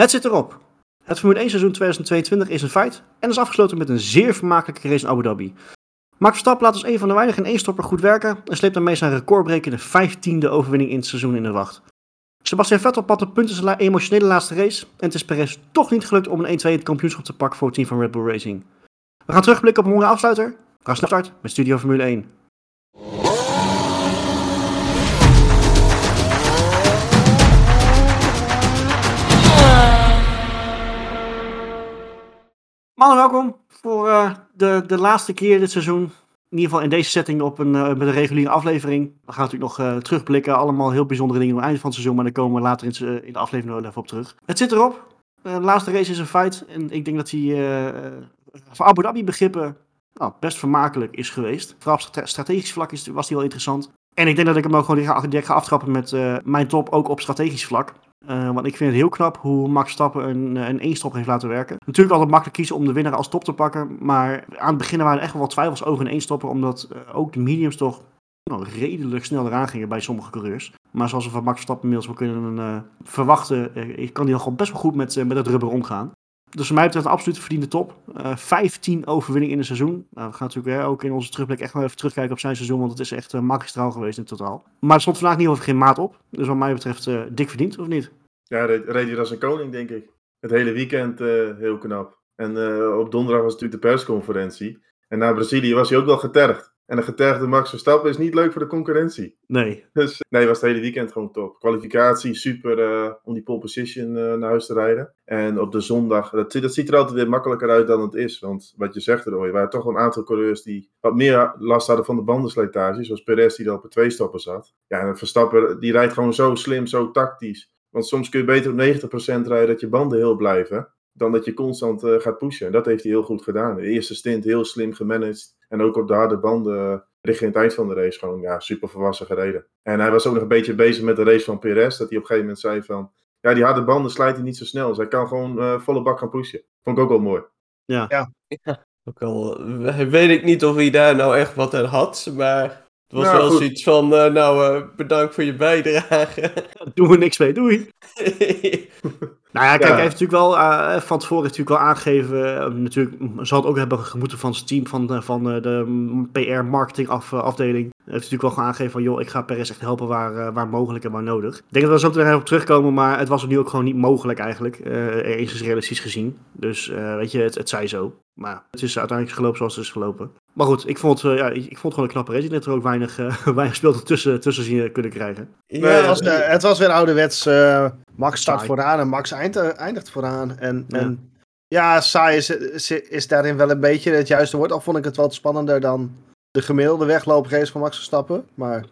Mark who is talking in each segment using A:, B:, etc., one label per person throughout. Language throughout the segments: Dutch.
A: Het zit erop. Het Formule 1 seizoen 2022 is een feit en is afgesloten met een zeer vermakelijke race in Abu Dhabi. Max Verstappen laat als een van de weinigen in één stopper goed werken en sleept daarmee zijn recordbrekende 15e overwinning in het seizoen in de wacht. Sebastian Vettel op punten zijn emotionele laatste race en het is Perez toch niet gelukt om een 1-2 het kampioenschap te pakken voor het team van Red Bull Racing. We gaan terugblikken op een mooie afsluiter. Gaan snel starten met Studio Formule 1. Mannen, welkom voor uh, de, de laatste keer dit seizoen. In ieder geval in deze setting op een, uh, met een reguliere aflevering. We gaan natuurlijk nog uh, terugblikken. Allemaal heel bijzondere dingen aan het einde van het seizoen. Maar daar komen we later in, in de aflevering nog even op terug. Het zit erop. de laatste race is een feit. En ik denk dat hij voor Abu Dhabi begrippen nou, best vermakelijk is geweest. Vooral op strategisch vlak is, was hij wel interessant. En ik denk dat ik hem ook gewoon direct ga aftrappen met mijn top ook op strategisch vlak. Uh, want ik vind het heel knap hoe Max Stappen een, een één-stop heeft laten werken. Natuurlijk altijd makkelijk kiezen om de winnaar als top te pakken. Maar aan het begin waren er echt wel wat twijfels over een één-stopper. Omdat uh, ook de mediums toch nou, redelijk snel eraan gingen bij sommige coureurs. Maar zoals we van Max Stappen inmiddels wel kunnen uh, verwachten, kan hij gewoon best wel goed met, met het rubber omgaan. Dus voor mij betreft een absoluut verdiende top. Uh, 15 overwinningen in een seizoen. Nou, we gaan natuurlijk ook in onze terugblik echt wel even terugkijken op zijn seizoen. Want het is echt uh, magistraal geweest in totaal. Maar er stond vandaag niet over geen maat op. Dus wat mij betreft uh, dik verdiend, of niet?
B: Ja, reed, hij als een koning, denk ik. Het hele weekend heel knap. En op donderdag was natuurlijk de persconferentie. En na Brazilië was hij ook wel getergd. En een getergde Max Verstappen is niet leuk voor de concurrentie.
A: Nee.
B: Dus nee, was het hele weekend gewoon top. Kwalificatie, super uh, om die pole position uh, naar huis te rijden. En op de zondag, dat, dat ziet er altijd weer makkelijker uit dan het is. Want wat je zegt er waren toch wel een aantal coureurs die wat meer last hadden van de bandenslijtage. Zoals Perez die er op een twee stappen zat. Ja, en Verstappen die rijdt gewoon zo slim, zo tactisch. Want soms kun je beter op 90% rijden dat je banden heel blijven. Dan dat je constant uh, gaat pushen. En dat heeft hij heel goed gedaan. De eerste stint heel slim gemanaged. En ook op de harde banden richting het eind van de race gewoon ja, super volwassen gereden. En hij was ook nog een beetje bezig met de race van Perez. Dat hij op een gegeven moment zei van... Ja, die harde banden slijten niet zo snel. Dus hij kan gewoon uh, volle bak gaan pushen. Vond ik ook wel mooi.
A: Ja.
C: ja. ja. Ook al weet ik niet of hij daar nou echt wat aan had. Maar het was nou, wel goed. zoiets van, uh, nou, uh, bedankt voor je bijdrage.
A: Doen we niks mee, doei. nou ja, kijk, ja. hij heeft natuurlijk wel, uh, van tevoren heeft natuurlijk wel aangegeven, natuurlijk zal het ook hebben gemoeten van zijn team, van, van de PR-marketing af, afdeling. Heeft natuurlijk wel gewoon aangegeven van, joh, ik ga Perez echt helpen waar, waar mogelijk en waar nodig. Ik denk dat we zo meteen even op terugkomen, maar het was nu ook gewoon niet mogelijk eigenlijk, eens realistisch gezien. Dus weet je, het, het zij zo. Maar het is uiteindelijk gelopen zoals het is gelopen. Maar goed, ik vond, uh, ja, ik, ik vond het gewoon een knappe race. Er ook weinig, uh, weinig speelten tussen, tussen zien kunnen krijgen.
D: Ja, het, was, uh, het was weer ouderwets. Max start saai. vooraan en Max eind, eindigt vooraan. En ja, en, ja saai is, is, is, daarin wel een beetje het juiste woord. Al vond ik het wat spannender dan de gemiddelde weglooprace van Max Verstappen. Maar...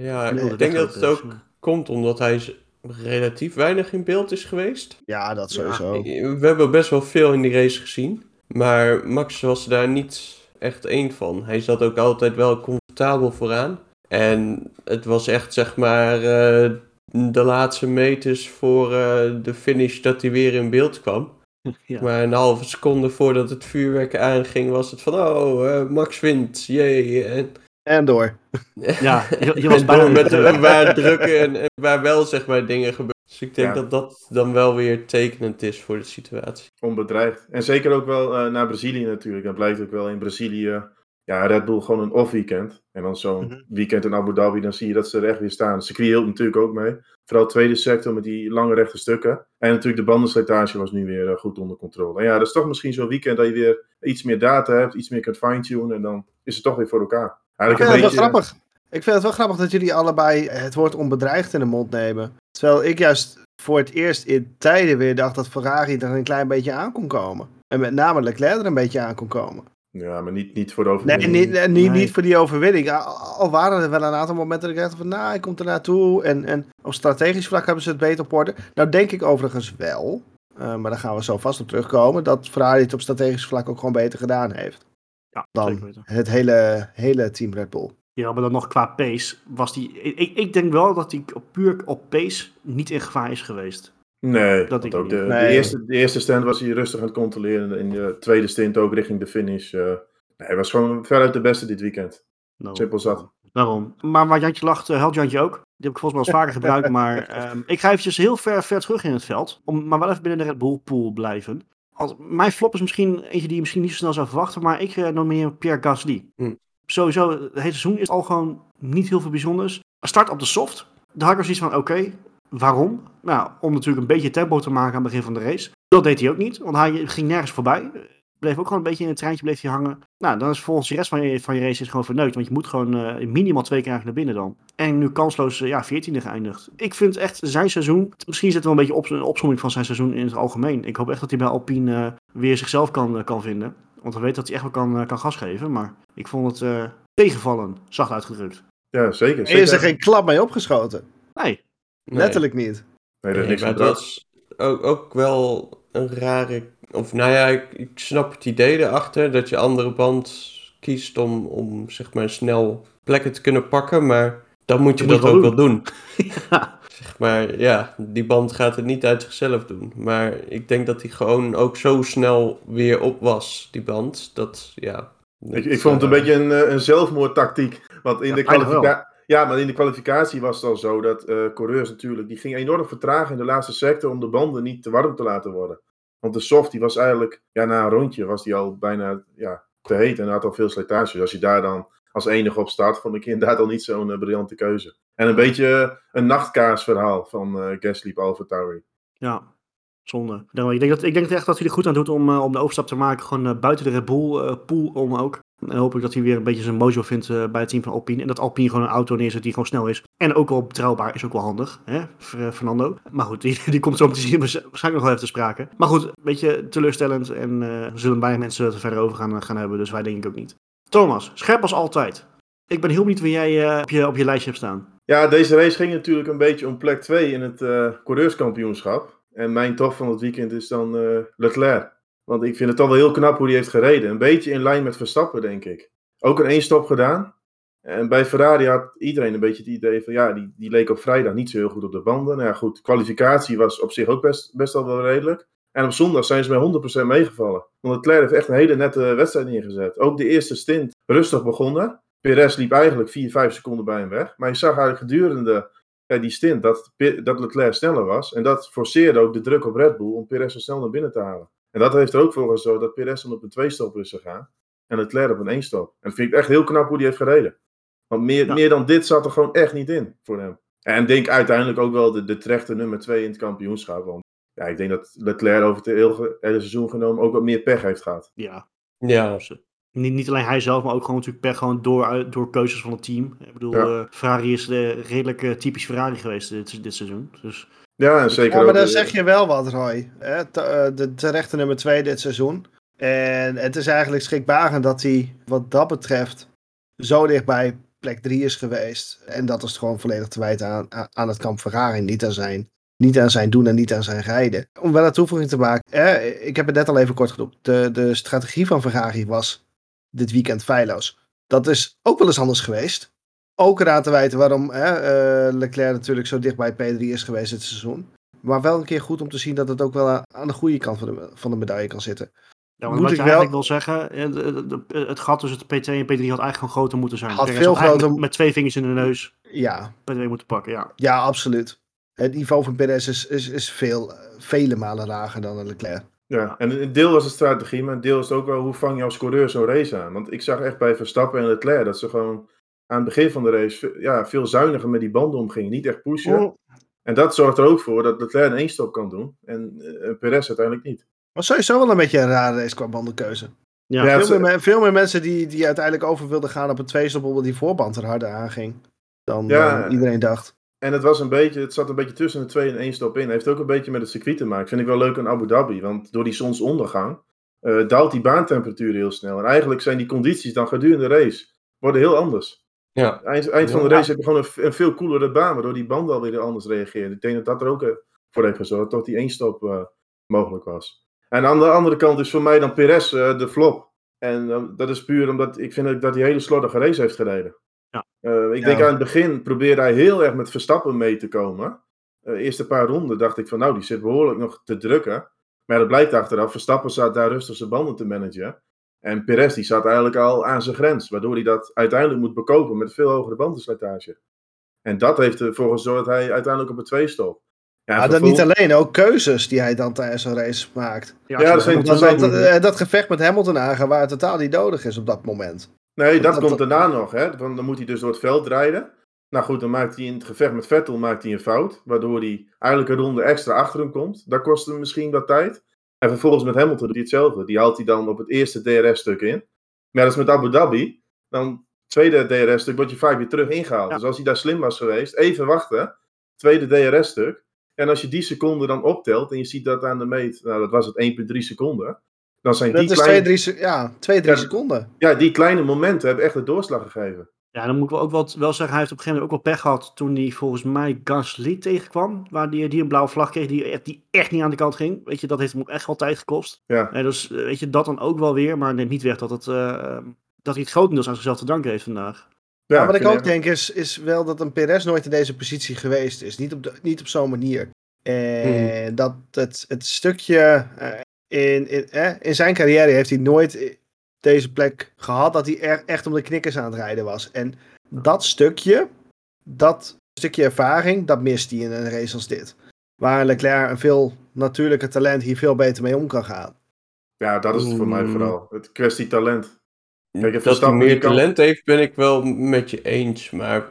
C: Ja, nee, ik denk dat het ook komt omdat hij relatief weinig in beeld is geweest.
D: Ja, dat sowieso.
C: Ja, we hebben best wel veel in die race gezien. Maar Max was daar niet echt één van. Hij zat ook altijd wel comfortabel vooraan. En het was echt, zeg maar, uh, de laatste meters voor uh, de finish dat hij weer in beeld kwam. Ja. Maar een halve seconde voordat het vuurwerk aanging, was het van: oh, uh, Max wint, jee. En,
D: en door.
A: Ja, je, je was bijna
C: met waar drukken en, en, waar wel, zeg maar, dingen gebeuren. Dus ik denk ja. dat dat dan wel weer tekenend is voor de situatie.
B: Onbedreigd. En zeker ook wel uh, naar Brazilië natuurlijk. Dan blijft ook wel in Brazilië ja, Red Bull gewoon een off-weekend. En dan zo'n mm-hmm. weekend in Abu Dhabi, dan zie je dat ze er echt weer staan. Het circuit hield natuurlijk ook mee. Vooral tweede sector met die lange rechte stukken. En natuurlijk de bandenslijtage was nu weer uh, goed onder controle. En ja, dat is toch misschien zo'n weekend dat je weer iets meer data hebt, iets meer kunt fine-tunen. En dan is het toch weer voor elkaar.
D: Eigenlijk ik vind het wel grappig. Ik vind het wel grappig dat jullie allebei het woord onbedreigd in de mond nemen. Terwijl ik juist voor het eerst in tijden weer dacht dat Ferrari er een klein beetje aan kon komen. En met name Leclerc er een beetje aan kon komen.
B: Ja, maar niet, niet voor de overwinning.
D: Nee, niet, niet, niet voor die overwinning. Al waren er wel een aantal momenten dat ik dacht van, nou, hij komt er naartoe. En, en op strategisch vlak hebben ze het beter op orde. Nou denk ik overigens wel, uh, maar daar gaan we zo vast op terugkomen, dat Ferrari het op strategisch vlak ook gewoon beter gedaan heeft.
A: Ja,
D: dan het hele, hele team Red Bull.
A: Ja, maar dan nog qua pace was die. Ik, ik denk wel dat hij puur op pace niet in gevaar is geweest.
B: Nee, dat ik ook de, nee. de, eerste, de eerste stand was hij rustig aan het controleren. In de tweede stint ook richting de finish. Uh, nee, hij was gewoon veruit de beste dit weekend. No. Simpel zat.
A: Daarom. Maar waar Jantje lacht, uh, helpt Jantje ook. Die heb ik volgens mij al vaker gebruikt, maar ehm, ik ga eventjes heel ver, ver terug in het veld. Om, maar wel even binnen de Red Bull pool blijven. Als, mijn flop is misschien eentje die je misschien niet zo snel zou verwachten, maar ik uh, nomineer Pierre Gasly.
C: Hm.
A: Sowieso, het hele seizoen is al gewoon niet heel veel bijzonders. Start op de soft. Daar had ik zoiets van, oké, waarom? Nou, om natuurlijk een beetje tempo te maken aan het begin van de race. Dat deed hij ook niet, want hij ging nergens voorbij bleef ook gewoon een beetje in het treintje bleef hij hangen. Nou, dan is volgens de rest van je, van je race is gewoon verneukt. Want je moet gewoon uh, minimaal twee keer naar binnen dan. En nu kansloos uh, ja, 14e geëindigd. Ik vind echt zijn seizoen. Misschien zit er wel een beetje op, een opzomming van zijn seizoen in het algemeen. Ik hoop echt dat hij bij Alpine uh, weer zichzelf kan, kan vinden. Want we weten dat hij echt wel kan, kan gas geven. Maar ik vond het tegenvallen, zacht uitgedrukt.
B: Ja, zeker.
D: Er is er geen klap mee opgeschoten.
A: Nee.
C: Nee.
D: Letterlijk niet.
B: Nee, dat is niks
C: dat ook, ook wel een rare. Of nou ja, ik, ik snap het idee erachter dat je andere band kiest om, om zeg maar snel plekken te kunnen pakken. Maar dan moet je
A: Dat
C: dat,
A: moet je
C: ook
A: wel
C: wel doen.
A: ja.
C: Zeg maar ja, die band gaat het niet uit zichzelf doen. Maar ik denk dat hij gewoon ook zo snel weer op was, die band. Dat ja.
B: Ik,
C: dat,
B: ik vond het een
C: eh,
B: beetje een, eh, een zelfmoordtactiek. Want in
A: Ja,
B: de kwalificatie. Ja, maar in de kwalificatie was het al zo dat eh, coureurs natuurlijk, die gingen enorm vertragen in de laatste sector om de banden niet te warm te laten worden. Want de soft, die was eigenlijk, ja, na een rondje was die al bijna ja, te heet en had al veel slijtage. Dus als je daar dan als enige op start, vond ik inderdaad al niet zo'n eh, briljante keuze. En een beetje een nachtkaarsverhaal van eh Gasly Tauri.
A: Ja, zonde. Ik, denk dat, ik denk echt dat hij er goed aan doet om, om de overstap te maken. Gewoon buiten de Red Bull pool om ook. En hoop ik dat hij weer een beetje zijn mojo vindt eh, bij het team van Alpine. En dat Alpine gewoon een auto neerzet die gewoon snel is. En ook wel betrouwbaar is ook wel handig. Hè? Eh, Fernando. Maar goed, die, die komt zo meteen zien waarschijnlijk nog wel even te sprake. Maar goed, een beetje teleurstellend. En er zullen bijna mensen het er verder over gaan, gaan hebben. Dus wij denk ik ook niet. Thomas, scherp als altijd. Ik ben heel benieuwd wie jij op, je, op je lijstje hebt staan.
B: Ja, deze race ging natuurlijk een beetje om plek 2 in het coureurskampioenschap. En mijn top van het weekend is dan Leclerc. Want ik vind het toch wel heel knap hoe hij heeft gereden. Een beetje in lijn met Verstappen, denk ik. Ook een één stop gedaan. En bij Ferrari had iedereen een beetje het idee van... Ja, die, die leek op vrijdag niet zo heel goed op de banden. Nou ja, goed, kwalificatie was op zich ook best, best al wel redelijk. En op zondag zijn ze met 100% meegevallen. Want Leclerc heeft echt een hele nette wedstrijd neergezet. Ook de eerste stint rustig begonnen. Perez liep eigenlijk 4, 5 seconden bij hem weg. Maar je zag eigenlijk gedurende ja, die stint dat, dat Leclerc sneller was. En dat forceerde ook de druk op Red Bull om Perez zo snel naar binnen te halen. En dat heeft er ook voor gezorgd dat Perez dan op een 2-stop is gegaan. En Leclerc op een 1-stop. En dat vind ik echt heel knap hoe die heeft gereden. Want meer,
A: Ja.
B: meer dan dit zat er gewoon echt niet in voor hem. En ik denk uiteindelijk ook wel de, de terechte nummer 2 in het kampioenschap. Want ja, ik denk dat Leclerc over het hele, hele seizoen genomen ook wat meer pech heeft gehad.
A: Ja,
C: Ja,
A: niet, niet alleen hij zelf, maar ook gewoon natuurlijk per gewoon door, door keuzes van het team. Ik bedoel,
B: Ja.
A: eh, Ferrari is eh, redelijk eh, typisch Ferrari geweest dit, dit seizoen. Dus
B: Ja, zeker
D: Ja, maar dan zeg je wel wat, Roy. Hè? eh, De terechte nummer 2 dit seizoen. En het is eigenlijk schrikbarend dat hij, wat dat betreft, zo dichtbij plek 3 is geweest. En dat is gewoon volledig te wijten aan, aan- aan het kamp Ferrari. Niet aan zijn, niet aan zijn doen en niet aan zijn rijden. Om wel een toevoeging te maken. Hè? Ik heb het net al even kort genoemd. De, de strategie van Ferrari was dit weekend feilloos. Dat is ook wel eens anders geweest. Ook eraan te wijten waarom hè, eh, Leclerc natuurlijk zo dicht bij P3 is geweest dit seizoen. Maar wel een keer goed om te zien dat het ook wel aan- aan de goede kant van de, van de medaille kan zitten.
A: ja, want
D: Moet
A: wat je
D: ik wel-
A: eigenlijk wil zeggen, eh, het gat tussen de P2 en P3 had eigenlijk gewoon groter moeten zijn.
D: Had veel groter-
A: Met twee vingers in de neus
D: Ja,
A: P2 moeten pakken, ja.
D: ja absoluut. Het niveau van Perez is, is, is veel, eh, vele malen lager dan een Leclerc.
B: Ja, en een deel was de strategie, maar een deel is het ook wel hoe vang je als coureur zo'n race aan. Want ik zag echt bij Verstappen en Leclerc dat ze gewoon aan het begin van de race ja, veel zuiniger met die banden omgingen. Niet echt pushen.
D: Oh.
B: En dat zorgt er ook voor dat Leclerc een één-stop kan doen en eh, Perez uiteindelijk niet.
D: Maar sowieso wel een beetje een rare race qua bandenkeuze.
A: Ja,
B: Ja,
D: veel, meer, me- veel meer mensen die, die uiteindelijk over wilden gaan op een tweestop omdat die voorband er harder aanging dan,
B: Ja.
D: iedereen dacht.
B: En het, was een beetje, het zat een beetje tussen de twee en één stop in. Heeft ook een beetje met het circuit te maken. Vind ik wel leuk aan Abu Dhabi. Want door die zonsondergang eh, daalt die baantemperatuur heel snel. En eigenlijk zijn die condities dan gedurende de race worden heel anders.
C: Ja.
B: Eind, eind van de
A: Ja.
B: race heb je gewoon een, een veel koelere baan. Waardoor die banden alweer anders reageerden. Ik denk dat dat er ook eh, voor heeft gezorgd. Dat die één stop eh, mogelijk was. En aan de andere kant is voor mij dan Perez eh, de flop. En eh, dat is puur omdat ik vind dat hij een hele slordige race heeft gereden.
A: Ja.
B: Eh, ik
D: Ja.
B: denk aan het begin probeerde hij heel erg met Verstappen mee te komen. Eh eerste paar ronden dacht ik van nou, die zit behoorlijk nog te drukken. Maar dat blijkt achteraf. Verstappen zat daar rustig zijn banden te managen. En Perez die zat eigenlijk al aan zijn grens. Waardoor hij dat uiteindelijk moet bekopen met veel hogere bandenslijtage. En dat heeft ervoor gezorgd dat hij uiteindelijk op een twee stond. Ja,
D: maar dat niet alleen, ook keuzes die hij dan tijdens een race maakt.
B: Ja, dat zijn-
D: Dat,
B: zijn-
D: dat, eh, dat gevecht met Hamilton aangaan waar het totaal niet nodig is op dat moment.
B: Nee, dat,
D: Dat-
B: komt
D: dat-
B: daarna nog. Hè? Want dan moet hij dus door het veld rijden. Nou goed, dan maakt hij in het gevecht met Vettel maakt hij een fout. Waardoor hij eigenlijk een ronde extra achter hem komt. Dat kost hem misschien wat tijd. En vervolgens met Hamilton doet hij hetzelfde. Die haalt hij dan op het eerste DRS-stuk in. Maar dat is met Abu Dhabi. Dan tweede DRS-stuk word je vaak weer terug ingehaald.
A: Ja.
B: Dus als hij daar slim was geweest, even wachten. Tweede DRS-stuk. En als je die seconde dan optelt en je ziet dat aan de meet, nou dat was het 1,3 seconden. Dan zijn
D: Dat
B: die
D: is
B: kleine,
D: twee, drie, se- ja, twee, drie
B: Ja,
D: seconden.
B: ja, die kleine momenten hebben echt de doorslag gegeven.
A: Ja, dan moet ik wel ook wel, wel zeggen, hij heeft op een gegeven moment ook wel pech gehad toen hij volgens mij Gasly tegenkwam. Waar die, die een blauwe vlag kreeg, die, echt- die echt niet aan de kant ging. Weet je, dat heeft hem ook echt wel tijd gekost.
B: Ja.
A: En dus, eh, weet je, dat dan ook wel weer. Maar neemt niet weg dat, het, eh, dat hij het grotendeels aan zichzelf te danken heeft vandaag.
D: Ja, wat ik ook denk is, is wel dat een Perez nooit in deze positie geweest is. Niet op, de, niet op zo'n manier. En dat het, het stukje eh, in, in, eh, in zijn carrière heeft hij nooit eh, deze plek gehad dat hij er, echt om de knikkers aan het rijden was. En dat stukje, dat stukje ervaring, dat mist hij in een race als dit. Waar Leclerc een veel natuurlijker talent hier veel beter mee om kan gaan.
B: Ja, dat is het voor mij
C: Mm.
B: vooral. Het kwestie talent. Kijk,
C: dat hij meer
B: kan-
C: talent heeft, ben ik wel met je eens. Maar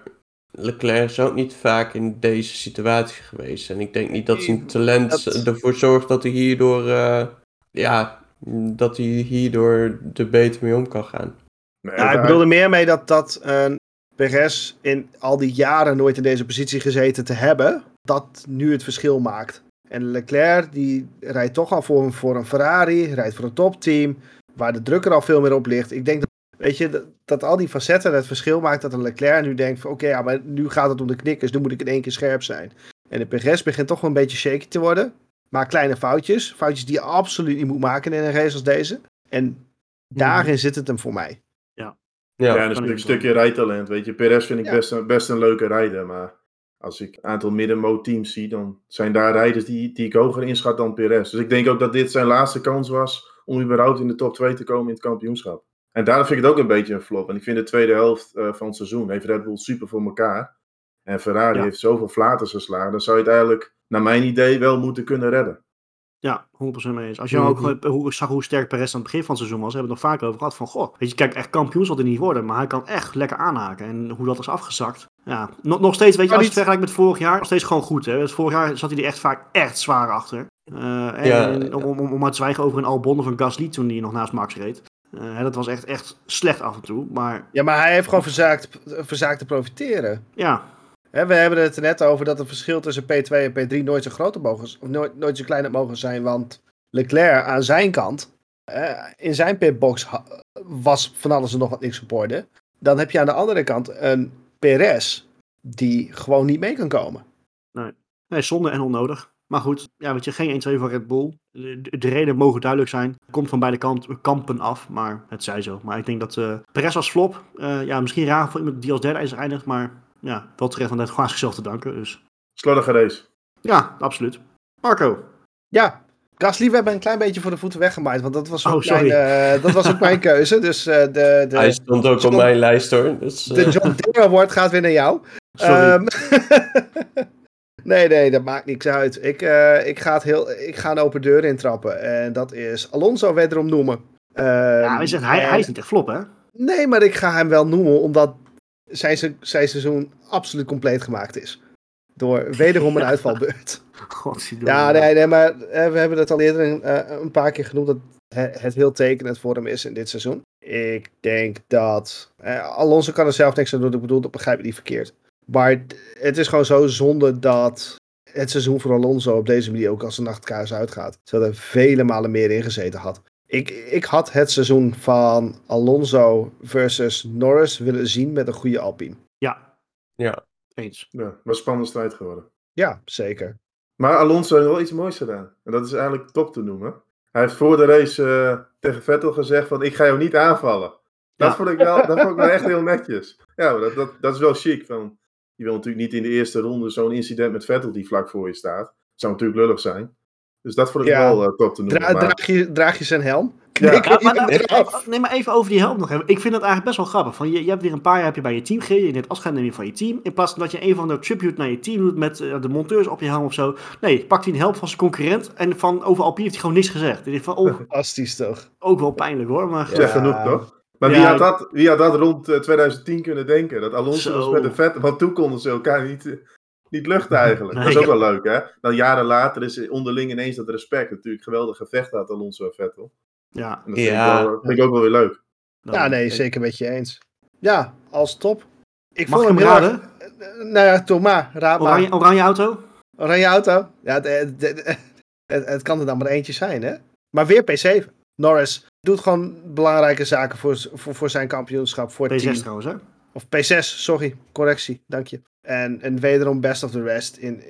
C: Leclerc is ook niet vaak in deze situatie geweest. En ik denk niet dat zijn talent
D: Dat-
C: ervoor zorgt dat hij hierdoor, eh, ja, dat hij hierdoor er beter mee om kan gaan.
B: Nee,
D: Ja, ik
B: maar-
D: bedoelde meer mee dat, dat een Perez in al die jaren nooit in deze positie gezeten te hebben, dat nu het verschil maakt. En Leclerc die rijdt toch al voor, een- voor een Ferrari, rijdt voor een topteam, waar de druk er al veel meer op ligt. Ik denk dat, weet je, dat, dat al die facetten het verschil maakt dat een Leclerc nu denkt van oké, ja, maar nu gaat het om de knikkers, nu moet ik in één keer scherp zijn. En de Perez begint toch wel een beetje shaky te worden. Maar kleine foutjes, foutjes die je absoluut niet moet maken in een race als deze. En daarin zit het hem voor mij.
C: Ja,
B: ja, en een stukje rijtalent. Weet je, Perez vind ik
D: Ja.
B: best, een, best een leuke rijder. Maar als ik een aantal middenmoot-teams zie, dan zijn daar rijders die, die ik hoger inschat dan Perez. Dus ik denk ook dat dit zijn laatste kans was om überhaupt in de top 2 te komen in het kampioenschap. En daarom vind ik het ook een beetje een flop. En ik vind de tweede helft eh, van het seizoen heeft Red Bull super voor elkaar. En Ferrari
A: Ja.
B: heeft zoveel flaters geslagen. Dan zou je het eigenlijk, naar mijn idee, wel moeten kunnen redden.
A: Ja, 100% mee eens. Als je ook
C: Mhm.
A: gewoon- hoe, zag hoe sterk Perez aan het begin van het seizoen was, hebben we het nog vaak over gehad van, goh, weet je, kijk, echt kampioen zal hij niet worden, maar hij kan echt lekker aanhaken. En hoe dat is afgezakt. Ja, nog, nog steeds, weet je, als je het vergelijkt met vorig jaar, nog steeds gewoon goed, hè. Het vorig jaar zat hij er echt vaak echt zwaar achter. Eh, en,
C: Ja,
A: om, om, om maar te zwijgen over een Albon of een Gasly toen hij nog naast Max reed. Eh, hè, dat was echt, echt slecht af en toe, maar
D: Ja, maar hij heeft gewoon verzaakt, verzaakt te profiteren.
A: ja,
D: We hebben het er net over dat het verschil tussen P2 en P3 nooit zo groot mogen, of nooit, nooit zo klein mogen zijn. Want Leclerc aan zijn kant, in zijn pitbox was van alles en nog wat niks op orde. Dan heb je aan de andere kant een Perez die gewoon niet mee kan komen.
A: Nee, zonde en onnodig. Maar goed, ja, weet je, geen 1-2 voor Red Bull. De, de redenen mogen duidelijk zijn. Komt van beide kant, kampen af, maar het zij zo. Maar ik denk dat eh Perez als flop, eh, ja, misschien raar voor iemand die als derde is eindigt, maar ja, wel terecht van net gewoon aan zichzelf te danken. Dus
B: Slordige race.
A: ja, absoluut. Marco,
D: Ja, Gasly, we hebben een klein beetje voor de voeten weggemaaid, want dat was ook,
A: Oh,
D: mijn, eh, dat was ook mijn keuze. Dus eh, de, de,
C: Hij stond ook op mijn lijst hoor. Dus,
D: de
C: eh,
D: John Deere Award gaat weer naar jou.
A: sorry.
D: Ehm, nee, nee, dat maakt niks uit. Ik, eh, ik, ga, het heel, ik ga een open deur intrappen. En dat is Alonso wederom noemen. Ehm,
A: ja, hij, zegt, hij,
D: en-
A: hij is niet echt flop, hè?
D: Nee, maar ik ga hem wel noemen omdat zijn, se- zijn seizoen absoluut compleet gemaakt is. Door wederom een
A: Ja.
D: uitvalbeurt.
A: Godzijdank.
D: Ja, nee, nee, maar eh, we hebben het al eerder een, eh, een paar keer genoemd dat he- het heel tekenend voor hem is in dit seizoen. Ik denk dat eh, Alonso kan er zelf niks aan doen. Ik bedoel, dat begrijp ik niet verkeerd. Maar het is gewoon zo zonde dat het seizoen voor Alonso op deze manier ook als een nachtkaars uitgaat. Zodat er vele malen meer in gezeten had. Ik, ik had het seizoen van Alonso versus Norris willen zien met een goede Alpine.
A: Ja,
C: ja.
A: eens.
B: Ja, was een spannende strijd geworden.
D: Ja, zeker.
B: Maar Alonso heeft wel iets moois gedaan. En dat is eigenlijk top te noemen. Hij heeft voor de race eh, tegen Vettel gezegd van ik ga jou niet aanvallen. Dat,
A: Ja.
B: vond, ik wel, dat vond ik wel echt heel netjes. Ja, dat, dat, dat is wel chic. Van, je wil natuurlijk niet in de eerste ronde zo'n incident met Vettel die vlak voor je staat. Dat zou natuurlijk lullig zijn. Dus dat vond ik
D: Ja.
B: wel eh, top te noemen.
D: Dra-
B: maar,
D: draag, je, draag je zijn helm?
A: Ja, maar, nou, nee, maar even over die helm nog. even. Ik vind het eigenlijk best wel grappig. Van, je, je hebt weer een paar jaar heb je bij je team gereden. Je neemt afscheid neem je van je team. In plaats van dat je een van de tribute naar je team doet met eh, de monteurs op je helm of zo. Nee, pakt hij een helm van zijn concurrent. En van over Alpine heeft hij gewoon niks gezegd. Ik denk van, oh,
D: Fantastisch toch?
A: ook wel pijnlijk hoor. Maar
D: Ja.
B: Zeg genoeg, toch? Maar
A: Ja.
B: wie, had dat, wie had dat rond eh, 2010 kunnen denken? Dat Alonso
A: Zo.
B: was met de vet, want toen konden ze elkaar niet, eh, niet luchten eigenlijk.
A: Nee.
B: Dat is ook wel leuk, hè? Dan jaren later is onderling ineens dat respect. Natuurlijk geweldig gevecht had Alonso en Vettel.
A: ja.
B: En dat vind, ik wel, vind ik ook wel weer leuk.
A: dan-
D: Ja, nee,
A: ik-
D: zeker met je eens. Ja, als top. Ik
A: Mag ik
D: vond
A: hem
D: heel erg-
A: raden?
D: Nou ja, toch maar. Raad maar.
A: Oranje, oranje auto?
D: Oranje auto. Ja, het, het, het, het- het kan er dan maar eentje zijn, hè? Maar weer P7. Norris doet gewoon belangrijke zaken voor, voor, voor zijn kampioenschap, voor het
A: P6
D: team.
A: trouwens, hè?
D: Of P6, sorry. Correctie, dank je. En, en wederom best of the rest. In,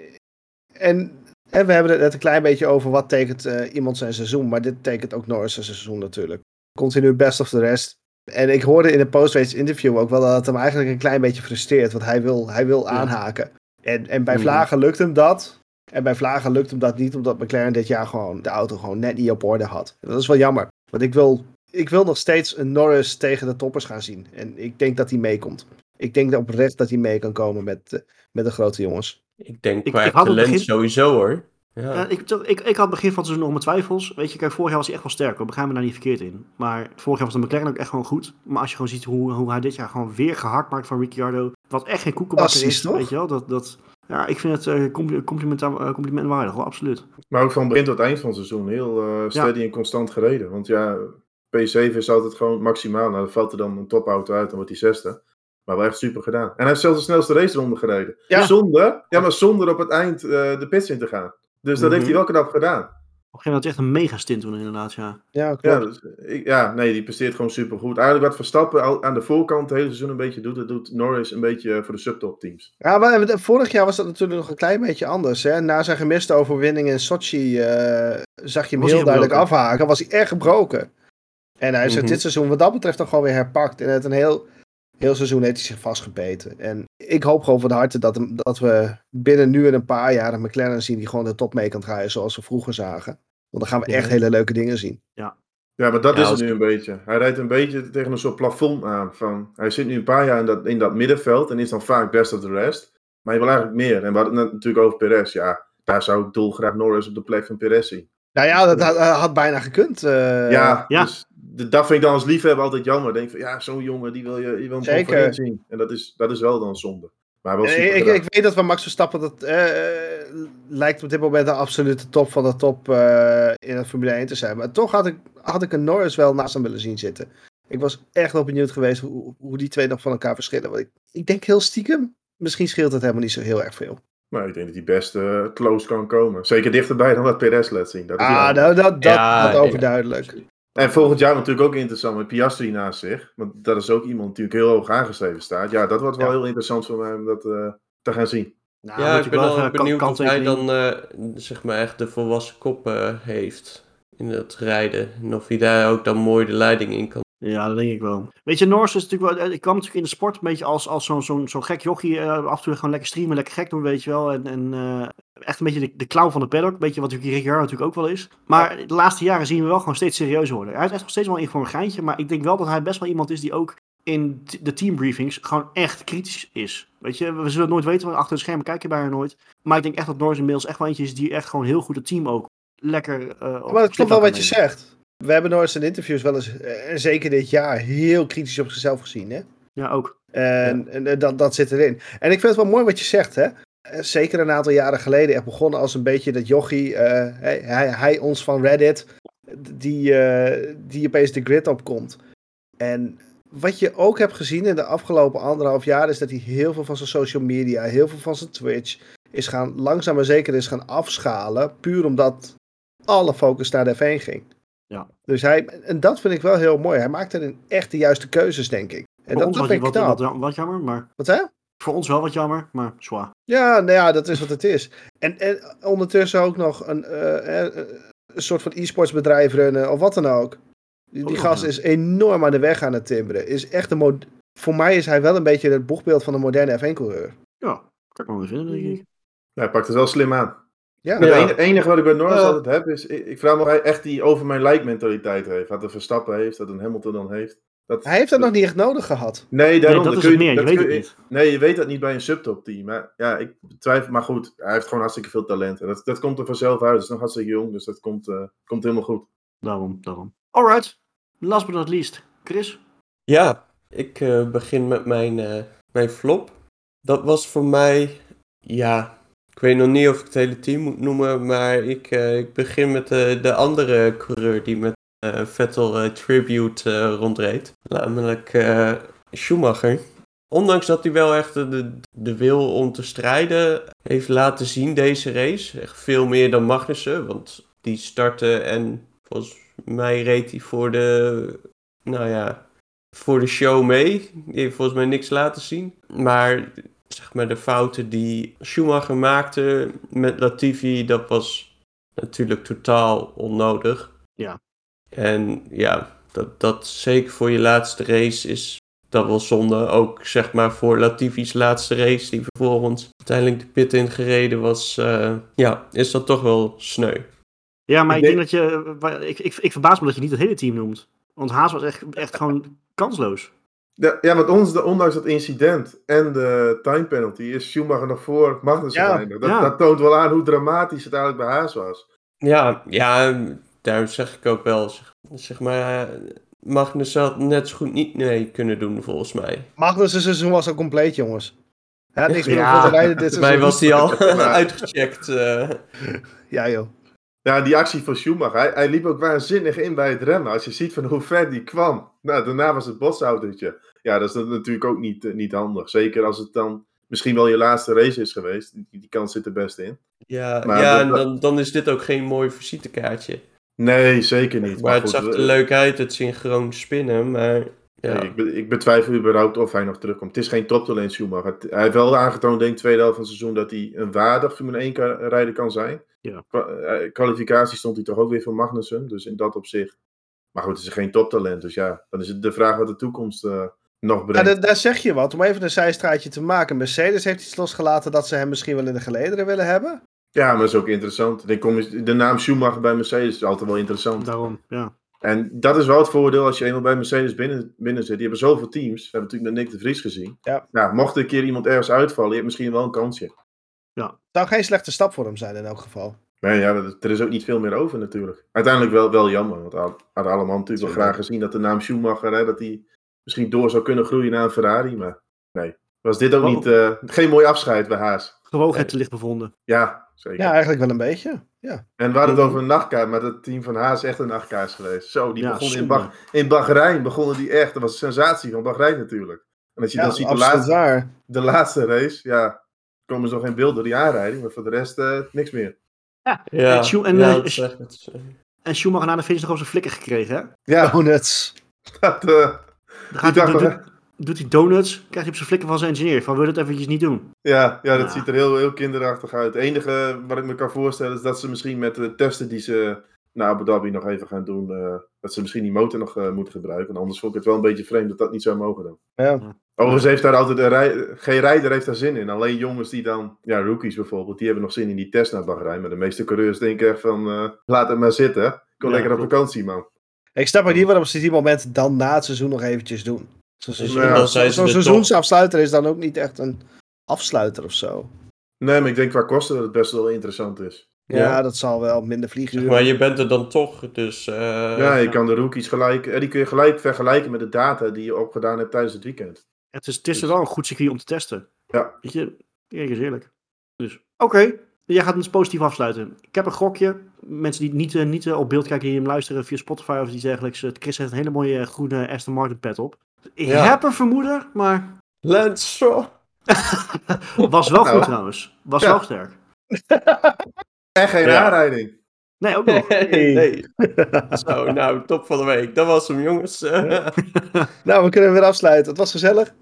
D: en, en we hebben het net een klein beetje over wat tekent eh, iemand zijn seizoen. Maar dit tekent ook Norris zijn seizoen natuurlijk. Continu best of the rest. En ik hoorde in een post-race interview ook wel dat het hem eigenlijk een klein beetje frustreert. Want hij wil, hij wil aanhaken. En, en bij
A: Mhm.
D: Vlagen lukt hem dat. En bij Vlagen lukt hem dat niet, omdat McLaren dit jaar gewoon de auto gewoon net niet op orde had. En dat is wel jammer. Want ik wil, ik wil nog steeds een Norris tegen de toppers gaan zien. En ik denk dat hij meekomt. Ik denk oprecht dat hij mee kan komen met, eh, met de grote jongens.
C: Ik denk
A: Ik-
C: qua
A: ik had het
C: talent
A: begin-
C: sowieso hoor. Ja.
A: Ja, ik, ik, ik had begin van het seizoen nog mijn twijfels. Weet je, kijk, vorig jaar was hij echt wel sterk. We begrijpen daar niet verkeerd in. Maar vorig jaar was de McLaren ook echt gewoon goed. Maar als je gewoon ziet hoe, hoe hij dit jaar gewoon weer gehakt maakt van Ricciardo. Wat echt geen koekenbakker is.
D: toch?
A: Weet je wel, dat... dat ja, ik vind het eh, compli- compliment, eh, complimentwaardig, wel absoluut.
B: Maar ook van begin tot eind van het seizoen heel eh, steady en constant gereden. Want ja, P7 is altijd gewoon maximaal. Nou, dan valt er dan een topauto uit, dan wordt hij zesde. Maar wel echt super gedaan. En hij heeft zelfs de snelste race ronde gereden.
D: Ja.
B: Zonder, ja, maar zonder op het eind eh, de pits in te gaan. Dus dat
A: Mhm.
B: heeft hij wel knap gedaan.
A: Op een gegeven moment echt een mega stint toen inderdaad, ja.
D: Ja, klopt.
B: Ja, dus, ik, ja, nee, die presteert gewoon super goed. Eigenlijk wat Verstappen al aan de voorkant het hele seizoen een beetje doet, dat doet Norris een beetje eh, voor de subtop teams.
D: Ja, maar eh, vorig jaar was dat natuurlijk nog een klein beetje anders. Hè? Na zijn gemiste overwinning in Sochi eh, zag je hem
A: Was
D: heel duidelijk afhaken. Was hij echt gebroken. En hij heeft zich
C: Mhm.
D: dit seizoen wat dat betreft toch gewoon weer herpakt. En het een heel, heel seizoen heeft hij zich vastgebeten. En ik hoop gewoon van harte dat, dat we binnen nu en een paar jaar een McLaren zien die gewoon de top mee kan draaien zoals we vroeger zagen. Want dan gaan we
A: Ja.
D: echt hele leuke dingen zien.
B: Ja, maar dat
C: Ja,
B: is het nu een beetje. Hij rijdt een beetje tegen een soort plafond aan. Van, hij zit nu een paar jaar in dat, in dat middenveld en is dan vaak best of the rest. Maar je wil eigenlijk meer. En we hadden het net natuurlijk over Perez. Ja, daar zou ik dolgraag Norris op de plek van Perez zien.
D: Nou ja, dat had, had bijna gekund. eh.
B: ja,
A: ja.
B: Dus dat vind ik dan als liefhebber altijd jammer. Denk van, ja, zo'n jongen, die wil je, je wil
D: Zeker.
B: voorin zien. En dat is, dat is wel dan zonde. Maar wel super
D: ik, ik weet dat van Max Verstappen dat eh, eh, lijkt op dit moment de absolute top van de top eh, in het Formule 1 te zijn. Maar toch had ik, had ik een Norris wel naast hem willen zien zitten. Ik was echt wel benieuwd geweest hoe, hoe die twee nog van elkaar verschillen. Want ik, ik denk heel stiekem, misschien scheelt het helemaal niet zo heel erg veel.
B: Maar ik denk dat hij best close kan komen. Zeker dichterbij dan wat Perez laat zien. Dat is
D: Ah, nou, dat, dat,
C: Ja,
D: dat
C: ja.
D: overduidelijk.
B: En volgend jaar natuurlijk ook interessant met Piastri naast zich. Want dat is ook iemand die natuurlijk heel hoog aangeschreven staat. Ja, dat wordt wel
D: Ja.
B: heel interessant voor mij om dat eh, te gaan zien.
A: Nou,
C: ja, ik ben
A: wel
C: benieuwd of hij dan eh, zeg maar echt de volwassen kop eh, heeft in het rijden. En of hij daar ook dan mooi de leiding in kan.
A: Ja, dat denk ik wel. Weet je, Norris is natuurlijk wel. Ik kwam natuurlijk in de sport een beetje als, als zo'n zo'n zo'n gek jochie. eh, af en toe gewoon lekker streamen, lekker gek doen, weet je wel. En, en eh, echt een beetje de, de clown van de paddock. Een beetje wat natuurlijk Ricciardo natuurlijk ook wel is. Maar de laatste jaren zien we wel gewoon steeds serieus worden. Hij is echt nog steeds wel in voor een geintje. Maar ik denk wel dat hij best wel iemand is die ook in de teambriefings gewoon echt kritisch is. Weet je, we zullen het nooit weten, want achter de schermen kijk je bijna nooit. Maar ik denk echt dat Norris inmiddels echt wel eentje is die echt gewoon heel goed het team ook lekker. eh op
D: Maar het klopt wel wat je zegt. We hebben Norris in interviews wel eens, eh, en zeker dit jaar, heel kritisch op zichzelf gezien. Hè?
A: Ja, ook.
D: En, en eh, dat, dat zit erin. En ik vind het wel mooi wat je zegt, hè. Eh, Zeker een aantal jaren geleden echt begonnen als een beetje dat jochie, hij, hij, hij ons van Reddit, die, eh, die opeens de grid opkomt. En wat je ook hebt gezien in de afgelopen anderhalf jaar is dat hij heel veel van zijn social media, heel veel van zijn Twitch, is gaan langzaam maar zeker is gaan afschalen. Puur omdat alle focus naar de F1 ging.
A: Ja.
D: Dus hij, en dat vind ik wel heel mooi. Hij maakt erin echt de juiste keuzes, denk ik. En
A: Voor
D: dat,
A: ons
D: dat
A: was
D: vind ik
A: wat,
D: knap.
A: wat, wat jammer, maar
D: Wat hè?
A: voor ons wel wat jammer, maar zwaar.
D: Ja, nou ja, dat is wat het is. En, en ondertussen ook nog een, eh, eh, een soort van e-sports bedrijf runnen of wat dan ook. Die, die
A: nog,
D: gast
A: ja.
D: is enorm aan de weg aan het timmeren. Is echt een mod- Voor mij is hij wel een beetje het boegbeeld van een moderne F1-coureur.
A: Ja, kan ik wel vinden, denk ik.
B: Ja, hij pakt het wel slim aan.
D: Ja,
B: Het
C: Ja.
B: enige, enige wat ik bij Norris
C: Ja.
B: altijd heb is, ik, ik vraag me of hij echt die over mijn lijk mentaliteit heeft. Dat een Verstappen heeft, dat een Hamilton dan heeft. Dat,
D: Hij heeft dat nog niet echt nodig gehad.
B: Nee, daarom.
A: dat
B: dat
A: is
B: kun
A: het meer, je
B: dat
A: weet
B: kun
A: het niet.
B: Nee, je weet dat niet bij een subtop team. Maar ja, ik twijfel. Maar goed, hij heeft gewoon hartstikke veel talent. En dat, dat komt er vanzelf uit. Hij is nog hartstikke jong, dus dat komt, eh, komt helemaal goed.
A: Daarom, daarom. Alright. Last but not least. Chris?
C: Ja, ik eh, begin met mijn, eh, mijn flop. Dat was voor mij, ja, weet nog niet of ik het hele team moet noemen, maar ik, eh, ik begin met de, de andere coureur die met eh, Vettel eh, Tribute eh, rondreed. Namelijk eh, Schumacher. Ondanks dat hij wel echt de, de, de wil om te strijden heeft laten zien deze race. Echt veel meer dan Magnussen, want die startte en volgens mij reed hij voor de, nou ja, voor de show mee. Die heeft volgens mij niks laten zien. Maar zeg maar de fouten die Schumacher maakte met Latifi, dat was natuurlijk totaal onnodig.
A: Ja.
C: En ja, dat, dat zeker voor je laatste race is dat wel zonde. Ook zeg maar voor Latifi's laatste race, die vervolgens uiteindelijk de pit in gereden was. eh, ja, is dat toch wel sneu.
A: Ja, maar ik,
B: Ik
A: denk dat je... wa- Ik, ik, ik verbaas me dat je niet het hele team noemt. Want Haas was echt, echt gewoon kansloos.
B: Ja, ja want ons, ondanks dat incident en de time penalty is Schumacher nog voor Magnussen.
D: Ja,
B: dat,
A: ja.
B: dat toont wel aan hoe dramatisch het eigenlijk bij Haas was.
C: Ja, ja, daarom zeg ik ook wel, zeg, zeg maar, eh, Magnussen had net zo goed niet mee kunnen doen volgens mij.
D: Magnus' seizoen was al compleet, jongens. Hij had niks meer
A: Ja.
D: voor te rijden dit
C: Volgens mij was hij al
B: Ja.
C: uitgecheckt. eh.
D: Ja, joh.
B: Ja, die actie van Schumacher, hij, hij liep ook waanzinnig in bij het remmen. Als je ziet van hoe ver die kwam. Nou, daarna was het botsautootje. Ja, dat is natuurlijk ook niet, eh, niet handig. Zeker als het dan misschien wel je laatste race is geweest. Die, die kans zit er best in.
C: ja,
B: Maar
C: ja
B: dat-
C: en dan, dan is dit ook geen mooi visitekaartje.
B: Nee, zeker niet.
C: Maar het
B: goed,
C: zag er
B: we-
C: leuk uit, het synchroon spinnen, maar ja.
B: Nee, ik, be- ik betwijfel überhaupt of hij nog terugkomt. Het is geen toptalent Schumacher. Het- Hij heeft wel aangetoond, denk ik, tweede helft van het seizoen, dat hij een waardig Formule 1 ka- rijder kan zijn.
A: Ja.
B: Eh, kwalificatie stond hij toch ook weer voor Magnussen. Dus in dat opzicht. Maar goed, het is geen toptalent. Dus ja, dan is het de vraag wat de toekomst eh, nog
D: Ja,
B: brengt.
D: daar, daar zeg je wat. Om even een zijstraatje te maken. Mercedes heeft iets losgelaten dat ze hem misschien wel in de gelederen willen hebben.
B: Ja, maar dat is ook interessant. De naam Schumacher bij Mercedes is altijd wel interessant.
A: Daarom, ja.
B: En dat is wel het voordeel als je eenmaal bij Mercedes binnen, binnen zit. Die hebben zoveel teams. We hebben natuurlijk met Nick de Vries gezien.
D: Ja.
B: Nou, mocht er een keer iemand ergens uitvallen, je hebt misschien wel een kansje.
D: Zou geen slechte stap voor hem zijn in elk geval.
B: Maar ja, dat- er is ook niet veel meer over natuurlijk. Uiteindelijk wel, wel jammer. Want we hadden allemaal natuurlijk wel graag gezien dat de naam Schumacher, hè, dat hij misschien door zou kunnen groeien naar een Ferrari. Maar nee, was dit ook
A: Oh.
B: niet, eh, geen mooi afscheid bij Haas.
A: Gewogenheid te licht bevonden.
B: Ja, zeker.
D: Ja, eigenlijk wel een beetje. Ja.
B: En we hadden het over een nachtkaart, maar het team van Haas is echt een nachtkaart geweest. Zo, die
A: Ja,
B: begonnen in. Bach, in Bahrein, begonnen die echt. Dat was een sensatie van Bahrein natuurlijk. En als je
D: Ja,
B: dan ziet de
D: absoluut
B: laatste,
D: waar.
B: de laatste race, ja, komen ze nog geen beeld door die aanrijding, maar voor de rest eh, niks meer.
C: Ja,
A: En Schu- en,
C: ja,
A: eh,
C: dat echt het,
A: En Schumacher na de finish nog op zijn flikker gekregen, hè?
B: Ja,
D: Donuts.
B: dat, eh,
A: Dan gaat hij,
B: wel,
A: doet, doet hij donuts, krijgt hij op zijn flikker van zijn engineer. Van, wil je dat eventjes niet doen?
B: Ja, ja, dat
A: Ja.
B: ziet er heel, heel kinderachtig uit. Het enige wat ik me kan voorstellen is dat ze misschien met de testen die ze naar Abu Dhabi nog even gaan doen, eh, dat ze misschien die motor nog eh, moeten gebruiken. En anders vond ik het wel een beetje vreemd dat dat niet zou mogen dan.
D: Ja.
B: Overigens heeft daar altijd een rij, geen rijder heeft daar zin in. Alleen jongens die dan, ja, rookies bijvoorbeeld, die hebben nog zin in die test naar Bahrein. Maar de meeste coureurs denken echt van, eh, laat het maar zitten. Ik wil
A: Ja,
B: lekker op
A: klopt.
B: vakantie, man.
D: Ik snap ook niet waarom ze die moment dan na het seizoen nog eventjes doen. Zo'n seizoen-
C: er
D: seizoensafsluiter is dan ook niet echt een afsluiter of zo.
B: Nee, maar ik denk qua kosten dat het best wel interessant is.
D: Ja,
C: Ja.
D: dat zal wel minder vliegen.
C: maar je bent er dan toch, dus... eh,
B: ja, je kan de rookies gelijk, eh, die kun je gelijk vergelijken met de data die je opgedaan hebt tijdens het weekend.
A: Het is, het is wel een goed circuit om te testen.
B: Ja.
A: Weet je, eerlijk is eerlijk. Dus, oké. Jij gaat het positief afsluiten. Ik heb een gokje. Mensen die niet, eh, niet eh, op beeld kijken, die hem luisteren via Spotify of iets dergelijks. eh, Chris heeft een hele mooie groene Aston Martin pet op. Ik
C: Ja.
A: heb een vermoeden, maar
C: Lance Stroll.
A: was wel
B: Nou.
A: goed trouwens. Was
B: Ja.
A: wel sterk.
B: En geen
C: Ja.
B: aanrijding.
A: Nee, ook nog.
C: Nee, nee. Zo, nou, top van de week. Dat was hem, jongens.
D: Nou, we kunnen weer afsluiten. Het was gezellig.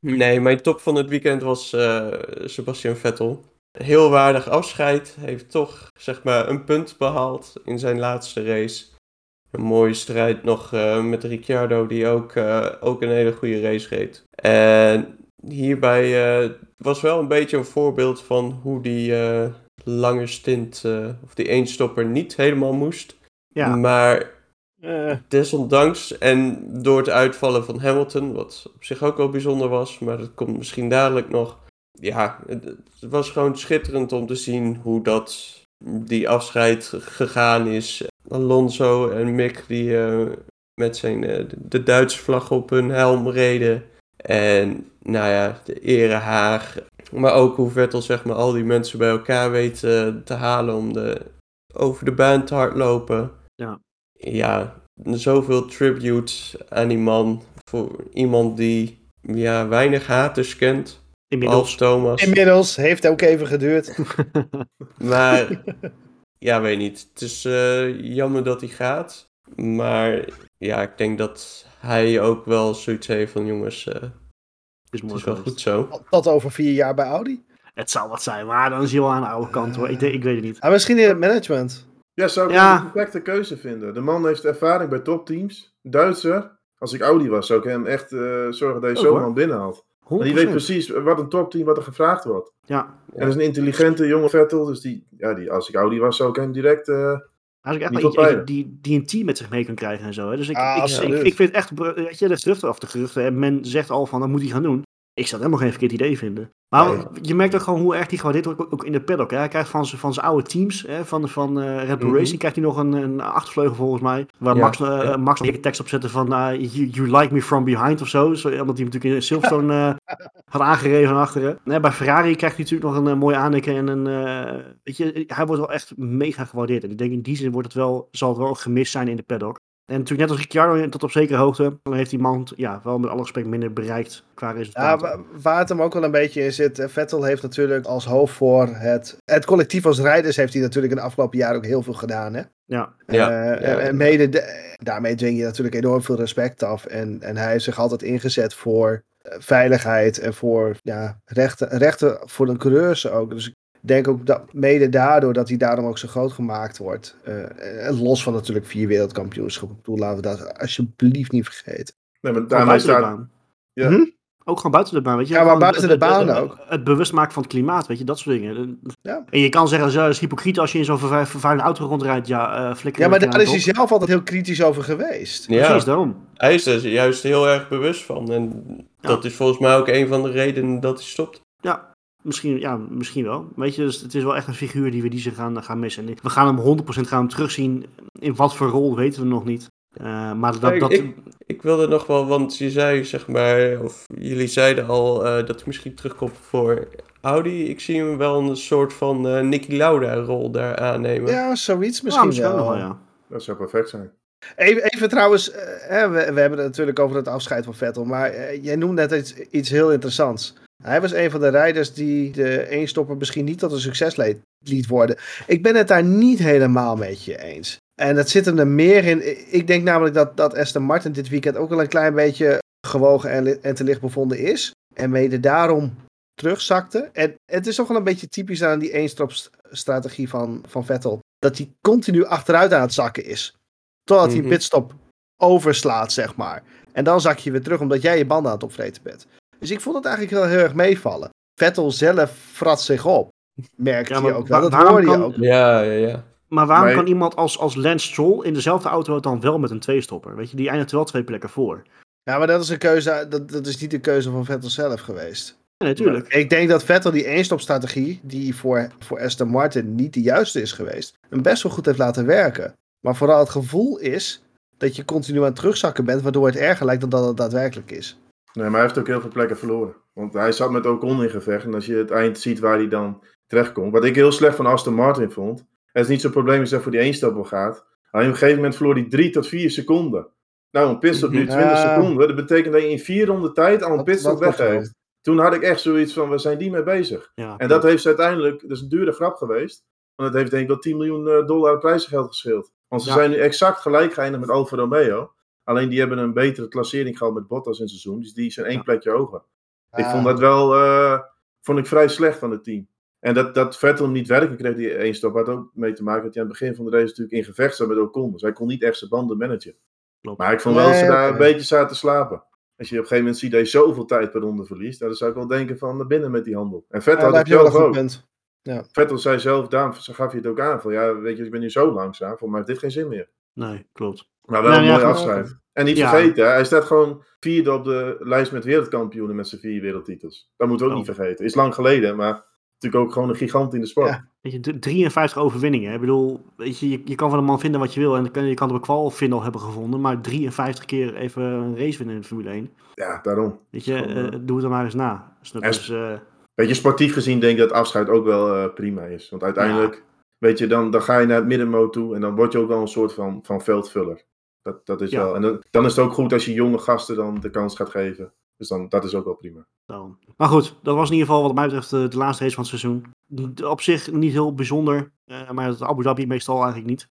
C: Nee, mijn top van het weekend was eh, Sebastian Vettel. Heel waardig afscheid. Heeft toch, zeg maar, een punt behaald in zijn laatste race. Een mooie strijd nog eh, met Ricciardo, die ook, eh, ook een hele goede race reed. En hierbij eh, was wel een beetje een voorbeeld van hoe die lange stint, of die eenstopper niet helemaal moest.
A: Ja,
C: Maar desondanks, en door het uitvallen van Hamilton, wat op zich ook wel bijzonder was, maar dat komt misschien dadelijk nog. Ja, het, was gewoon schitterend om te zien hoe dat, die afscheid gegaan is. Alonso en Mick die eh, met zijn, eh, de- Duitse vlag op hun helm reden. En nou ja, de erehaag. Maar ook hoe Vettel zeg maar al die mensen bij elkaar weet eh, te halen om de, over de baan te hardlopen.
A: Ja.
C: Ja, zoveel tribute aan die man. Voor iemand die ja, weinig haters kent. Als
A: inmiddels.
C: Thomas.
D: inmiddels heeft ook even geduurd.
C: Maar ja, weet niet. Het is eh, jammer dat hij gaat. Maar ja, ik denk dat hij ook wel zoiets heeft van jongens, eh,
A: is
C: het
A: mooi
C: is wel goed zo.
D: Tot over vier jaar bij Audi.
A: Het zou wat zijn, maar dan is hij wel aan de oude kant hoor. Ik, denk- ik weet het niet.
D: Ah, misschien in het management.
B: Ja, zou ik
A: Ja.
B: een perfecte keuze vinden. De man heeft ervaring bij topteams. Duitser. Als ik Audi was, zou ik hem echt eh, zorgen dat je
A: Ook,
B: zo'n man binnenhaalt.
A: 100%.
B: Want die weet precies wat een topteam, wat er gevraagd wordt.
A: Ja,
B: En dat is een intelligente jonge Vettel. Dus die, ja, die, als ik Audi was, zou ik hem direct... eh,
A: Hij is ook echt
B: Niet
A: eentje die, die een team met zich mee kan krijgen en zo. Hè. Dus ik,
D: Ah,
A: ik, ik, ik, vind echt, weet je, de geruchten of de geruchten. En men zegt al van, dat moet hij gaan doen. Ik zou het helemaal geen verkeerd idee vinden. Maar
B: Nee.
A: je merkt ook gewoon hoe erg die gewaardeerd wordt, ook- in de paddock. Hè. Hij krijgt van zijn van zijn oude teams, hè, van, van eh, Red Bull
C: Mhm.
A: Racing, krijgt hij nog een, een achtervleugel volgens mij. Waar
C: Ja,
A: Max,
C: ja.
A: Max een tekst op zette van, eh, you, you like me from behind of zo. zo omdat hij natuurlijk in Silverstone had aangereven van achteren. Nee, bij Ferrari krijgt hij natuurlijk nog een mooie aandikken en een, weet je, hij wordt wel echt mega gewaardeerd. En ik denk in die zin wordt het wel, zal het wel gemist zijn in de paddock. En natuurlijk net als Ricciardo tot op zekere hoogte, dan heeft die man ja, wel met alle respect minder bereikt qua
D: Ja,
A: resultaten.
D: wa- waar het hem ook wel een beetje in zit. eh, Vettel heeft natuurlijk als hoofd voor het, het collectief als rijders... heeft hij natuurlijk in de afgelopen jaren ook heel veel gedaan. Hè?
A: ja,
C: Ja,
D: Eh,
C: ja.
D: en- mede de- daarmee dwing je natuurlijk enorm veel respect af. En, en hij heeft zich altijd ingezet voor eh, veiligheid en voor ja, rechten, rechten voor de coureurs ook. Dus ik denk ook dat mede daardoor dat hij daarom ook zo groot gemaakt wordt. Eh, los van natuurlijk vier wereldkampioenschappen. Ik bedoel, laten we dat alsjeblieft niet vergeten.
B: nee, maar daarmee
A: buiten de baan.
B: Ja.
D: Hm?
A: Ook gewoon buiten de baan, weet je.
D: Ja, maar
A: Gewoon
D: buiten de
A: het- het-
D: baan
A: het-
D: ook.
A: Het bewust maken van het klimaat, weet je, dat soort dingen.
D: Ja.
A: En je kan zeggen, dat is hypocriet als je in zo'n vervu- vervuilende auto rondrijdt. Ja, eh flikker
D: Ja, maar daar is hij
A: het
D: zelf altijd heel kritisch over geweest.
C: Ja,
A: Precies, daarom.
C: hij is er juist heel erg bewust van. En dat is volgens mij ook een van de redenen dat hij stopt.
A: Ja, misschien, ja, misschien wel. Weet je, dus het is wel echt een figuur die we die ze gaan, gaan missen. En we gaan hem 100% gaan hem terugzien. In wat voor rol weten we nog niet. Eh, maar dat,
C: Ik-
A: dat,
C: ik- Ik wilde nog wel, want je zei zeg maar, of jullie zeiden al eh, dat hij misschien terugkomt voor Audi. Ik zie hem wel een soort van eh Nicky Lauda rol daar aannemen.
D: Ja, zoiets
A: ja,
D: misschien,
A: misschien
D: wel.
A: ja.
B: Dat zou perfect zijn.
D: Even, even trouwens, hè, we, we hebben het natuurlijk over het afscheid van Vettel, maar jij noemde net iets, iets heel interessants. Hij was een van de rijders die de eenstopper misschien niet tot een succes leed- liet worden. Ik ben het daar niet helemaal met je eens. En dat zit hem er meer in. Ik denk namelijk dat, dat Aston Martin dit weekend ook wel een klein beetje gewogen en, en te licht bevonden is. En mede daarom terugzakte. En het is toch wel een beetje typisch aan die eenstopstrategie van, van Vettel. Dat hij continu achteruit aan het zakken is. Totdat hij
C: Mhm.
D: een pitstop overslaat, zeg maar. En dan zak je weer terug omdat jij je banden aan het opvreten bent. Dus ik vond het eigenlijk wel heel erg meevallen. Vettel zelf frat zich op. Merkte
A: Ja,
D: je ook wel. Dat
A: waarom
D: hoorde je ook.
C: Ja, ja, ja.
A: Maar waarom
B: Maar-
A: kan iemand als, als Lance Stroll in dezelfde auto dan wel met een tweestopper? Weet je, die eindigt wel twee plekken voor.
D: Ja, maar dat is een keuze. Dat, dat is niet de keuze van Vettel zelf geweest.
A: Ja, natuurlijk.
D: Ik denk dat Vettel die eenstopstrategie, die voor, voor Aston Martin niet de juiste is geweest, hem best wel goed heeft laten werken. Maar vooral het gevoel is dat je continu aan het terugzakken bent, waardoor het erger lijkt dan dat het daadwerkelijk is.
B: Nee, maar hij heeft ook heel veel plekken verloren. Want hij zat met Ocon in gevecht. En als je het eind ziet waar hij dan terechtkomt. Wat ik heel slecht van Aston Martin vond. Het is niet zo'n probleem als hij voor die eenstapel gaat. Alleen op een gegeven moment verloor hij 3 tot 4 seconden. Nou, een pitstop duurt 20
D: Ja.
B: seconden. Dat betekent dat je in vier ronden tijd al een
D: Dat-
B: pitstop
D: dat
B: weggeeft. Toen had ik echt zoiets van, waar zijn die mee bezig?
A: Ja,
B: En dat heeft ze uiteindelijk, dat is een dure grap geweest. Want het heeft denk ik wel 10 miljoen eh, dollar prijzengeld gescheeld. Want ze
A: Ja.
B: zijn nu exact gelijk geëindigd met Alfa Romeo. Alleen die hebben een betere klassering gehad met Bottas in het seizoen. Dus die zijn één
A: Ja.
B: plekje hoger. Ik vond dat wel eh, vond ik vrij slecht van het team. En dat, dat Vettel niet werken kreeg, die één stop, had ook mee te maken dat hij aan het begin van de race natuurlijk in gevecht zat met Ocon. Dus hij kon niet echt zijn banden managen.
A: Klopt.
B: Maar ik vond wel dat ze daar een beetje zaten te slapen. Als je op een gegeven moment ziet dat je zoveel tijd per ronde verliest, dan zou ik wel denken van naar binnen met die handel. En Vettel
D: Ja,
B: had het zelf
D: goed
B: ook.
D: Ja.
B: Vettel zei zelf, daarom gaf je het ook aan, van ja, weet je, ik ben nu zo langzaam, voor mij heeft dit geen zin meer.
A: Nee, klopt.
B: Maar wel
A: Nou,
B: een mooi afscheid. En niet
A: Ja.
B: vergeten, hè, hij staat gewoon vierde op de lijst met wereldkampioenen met zijn vier wereldtitels. Dat moeten we ook
A: Oh.
B: niet vergeten. Is lang geleden, maar natuurlijk ook gewoon een gigant in de sport.
D: Ja.
A: Weet je, d- 53 overwinningen. hè. Ik bedoel, weet je, je, je kan van een man vinden wat je wil. En dan kan, je kan het op een kwal vinden of hebben gevonden. Maar 53 keer even een race winnen in de Formule 1.
B: Ja, daarom.
A: Weet je,
B: Gewoon,
A: eh,
B: eh,
A: doe het er maar eens na. Dus dat
B: en-
A: is, eh,
B: Weet je, sportief gezien denk ik dat afscheid ook wel prima is. Want uiteindelijk, weet je, dan, dan ga je naar het middenmoot toe en dan word je ook wel een soort van, van veldvuller. Dat, dat is
A: Ja.
B: wel. En dan, dan is het ook goed als je jonge gasten dan de kans gaat geven. Dus dan, dat is ook wel prima.
A: Daarom. Maar goed, dat was in ieder geval wat mij betreft eh, de, de laatste race van het seizoen. Op zich niet heel bijzonder, eh, maar het Abu Dhabi meestal eigenlijk niet.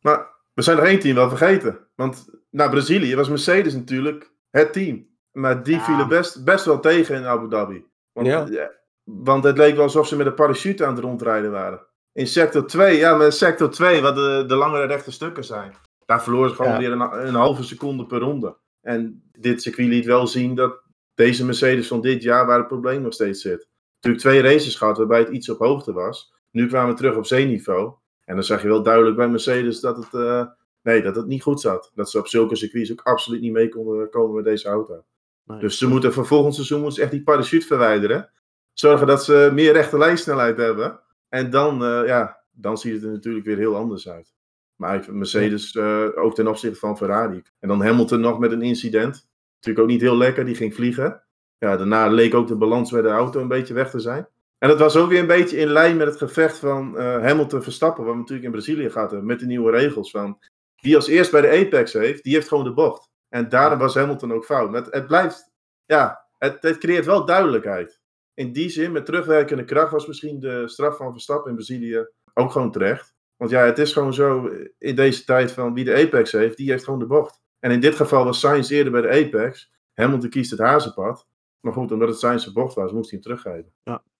B: Maar we zijn er één team wel vergeten. Want na Brazilië was Mercedes natuurlijk het team. Maar die
A: Ja.
B: vielen best, best wel tegen in Abu Dhabi. Want,
C: Ja.
B: ja, want het leek wel alsof ze met een parachute aan het rondrijden waren. In sector 2, ja, met sector 2, wat de, de langere rechte stukken zijn. Daar verloren ze gewoon
D: Ja.
B: weer een, een halve seconde per ronde. En dit circuit liet wel zien dat deze Mercedes van dit jaar waar het probleem nog steeds zit. Natuurlijk twee races gehad waarbij het iets op hoogte was. Nu kwamen we terug op zeeniveau. En dan zag je wel duidelijk bij Mercedes dat het, eh, nee, dat het niet goed zat. Dat ze op zulke circuits ook absoluut niet mee konden komen met deze auto.
A: Nee.
B: Dus ze moeten voor volgend seizoen moeten ze echt die parachute verwijderen. Zorgen dat ze meer rechte lijnsnelheid hebben. En dan, eh, ja, dan ziet het er natuurlijk weer heel anders uit. Maar ik vind Mercedes eh, ook ten opzichte van Ferrari. En dan Hamilton nog met een incident. Natuurlijk ook niet heel lekker, die ging vliegen. Ja, daarna leek ook de balans bij de auto een beetje weg te zijn. En dat was ook weer een beetje in lijn met het gevecht van eh, Hamilton-Verstappen, wat we natuurlijk in Brazilië gaat hebben, met de nieuwe regels van wie als eerst bij de apex heeft, die heeft gewoon de bocht. En daarom was Hamilton ook fout. Het, het blijft, ja, het, het creëert wel duidelijkheid. In die zin, met terugwerkende kracht was misschien de straf van Verstappen in Brazilië ook gewoon terecht. Want ja, het is gewoon zo in deze tijd van wie de apex heeft, die heeft gewoon de bocht. En in dit geval was Sainz eerder bij de apex. Hamilton kiest het hazenpad. Maar goed, omdat het Sainz bocht was, moest hij hem teruggeven.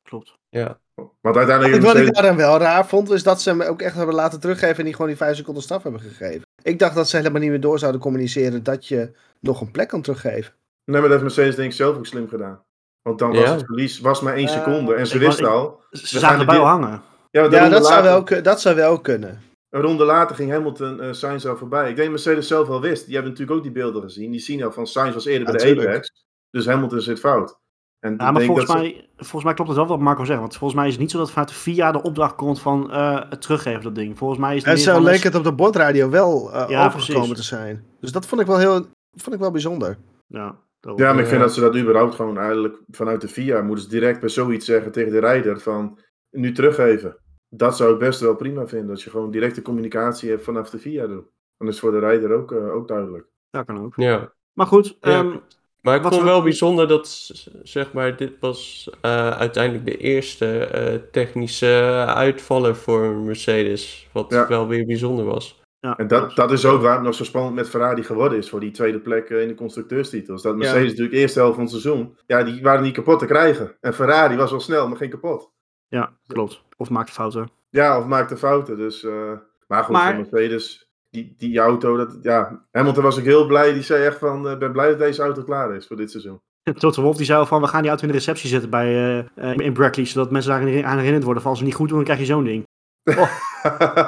A: Klopt.
C: Ja.
B: Want uiteindelijk...
D: Wat ik daarin wel raar vond, is dat ze hem ook echt hebben laten teruggeven en die gewoon die 5 seconden straf hebben gegeven. Ik dacht dat ze helemaal niet meer door zouden communiceren dat je nog een plek kan teruggeven.
B: Nee, maar dat heeft Mercedes denk ik zelf ook slim gedaan. Want dan was
C: Ja.
B: het verlies was maar één
D: Ja,
B: seconde. En ze wisten al...
A: Ze
B: gaan
A: zagen
B: de
A: erbij hangen.
B: Ja,
D: dat zou, wel, dat zou wel kunnen.
B: Een ronde later ging Hamilton eh Sainz al voorbij. Ik denk dat Mercedes zelf wel wist. Die hebben natuurlijk ook die beelden gezien. Die zien al van Sainz was eerder
D: Ja,
B: bij de. Apex. Dus Hamilton zit fout. En
A: Ja,
B: ik
A: maar volgens
B: dat ze-
A: mij, volgens mij klopt het wel wat Marco zegt. Want volgens mij is het niet zo dat vanuit de VIA de opdracht komt van eh, het teruggeven dat ding. Volgens mij is het
D: En zo leek het op de bordradio wel eh,
A: Ja,
D: overgekomen
A: precies.
D: te zijn. Dus dat vond ik wel heel vond ik wel bijzonder.
A: Ja, daarom.
B: Ja, maar ik vind dat ze dat überhaupt gewoon eigenlijk vanuit de FIA moeten ze direct bij zoiets zeggen tegen de rijder van nu teruggeven. Dat zou ik best wel prima vinden. Als je gewoon directe communicatie hebt vanaf de FIA doen. Dan is het voor de rijder ook, eh, ook duidelijk.
A: Ja, kan ook.
C: ja.
A: Maar goed,
C: Ja.
A: ehm,
C: Maar ik vond
A: we-
C: wel bijzonder dat, zeg maar, dit was eh, uiteindelijk de eerste eh, technische uitvaller voor Mercedes. Wat
B: Ja.
C: wel weer bijzonder was.
A: ja,
B: En dat, dat is ook waar het nog zo spannend met Ferrari geworden is voor die tweede plek in de constructeurstitels. Dat Mercedes natuurlijk eerste helft van het seizoen, ja, die waren niet kapot te krijgen. En Ferrari was wel snel, maar geen kapot.
A: Ja, klopt. Of maakt fouten.
B: Ja, of maakte fouten. Dus, eh, maar goed,
A: Maar-
B: voor Mercedes, die, die auto, dat, ja, Hamilton was ook heel blij. Die zei echt van, ik ben blij dat deze auto klaar is voor dit seizoen.
A: Toto Wolff die zei al van, we gaan die auto in de receptie zetten bij, eh, eh, in Brackley, zodat mensen daar aan herinnerd worden. Van als ze niet goed doen, dan krijg je zo'n ding.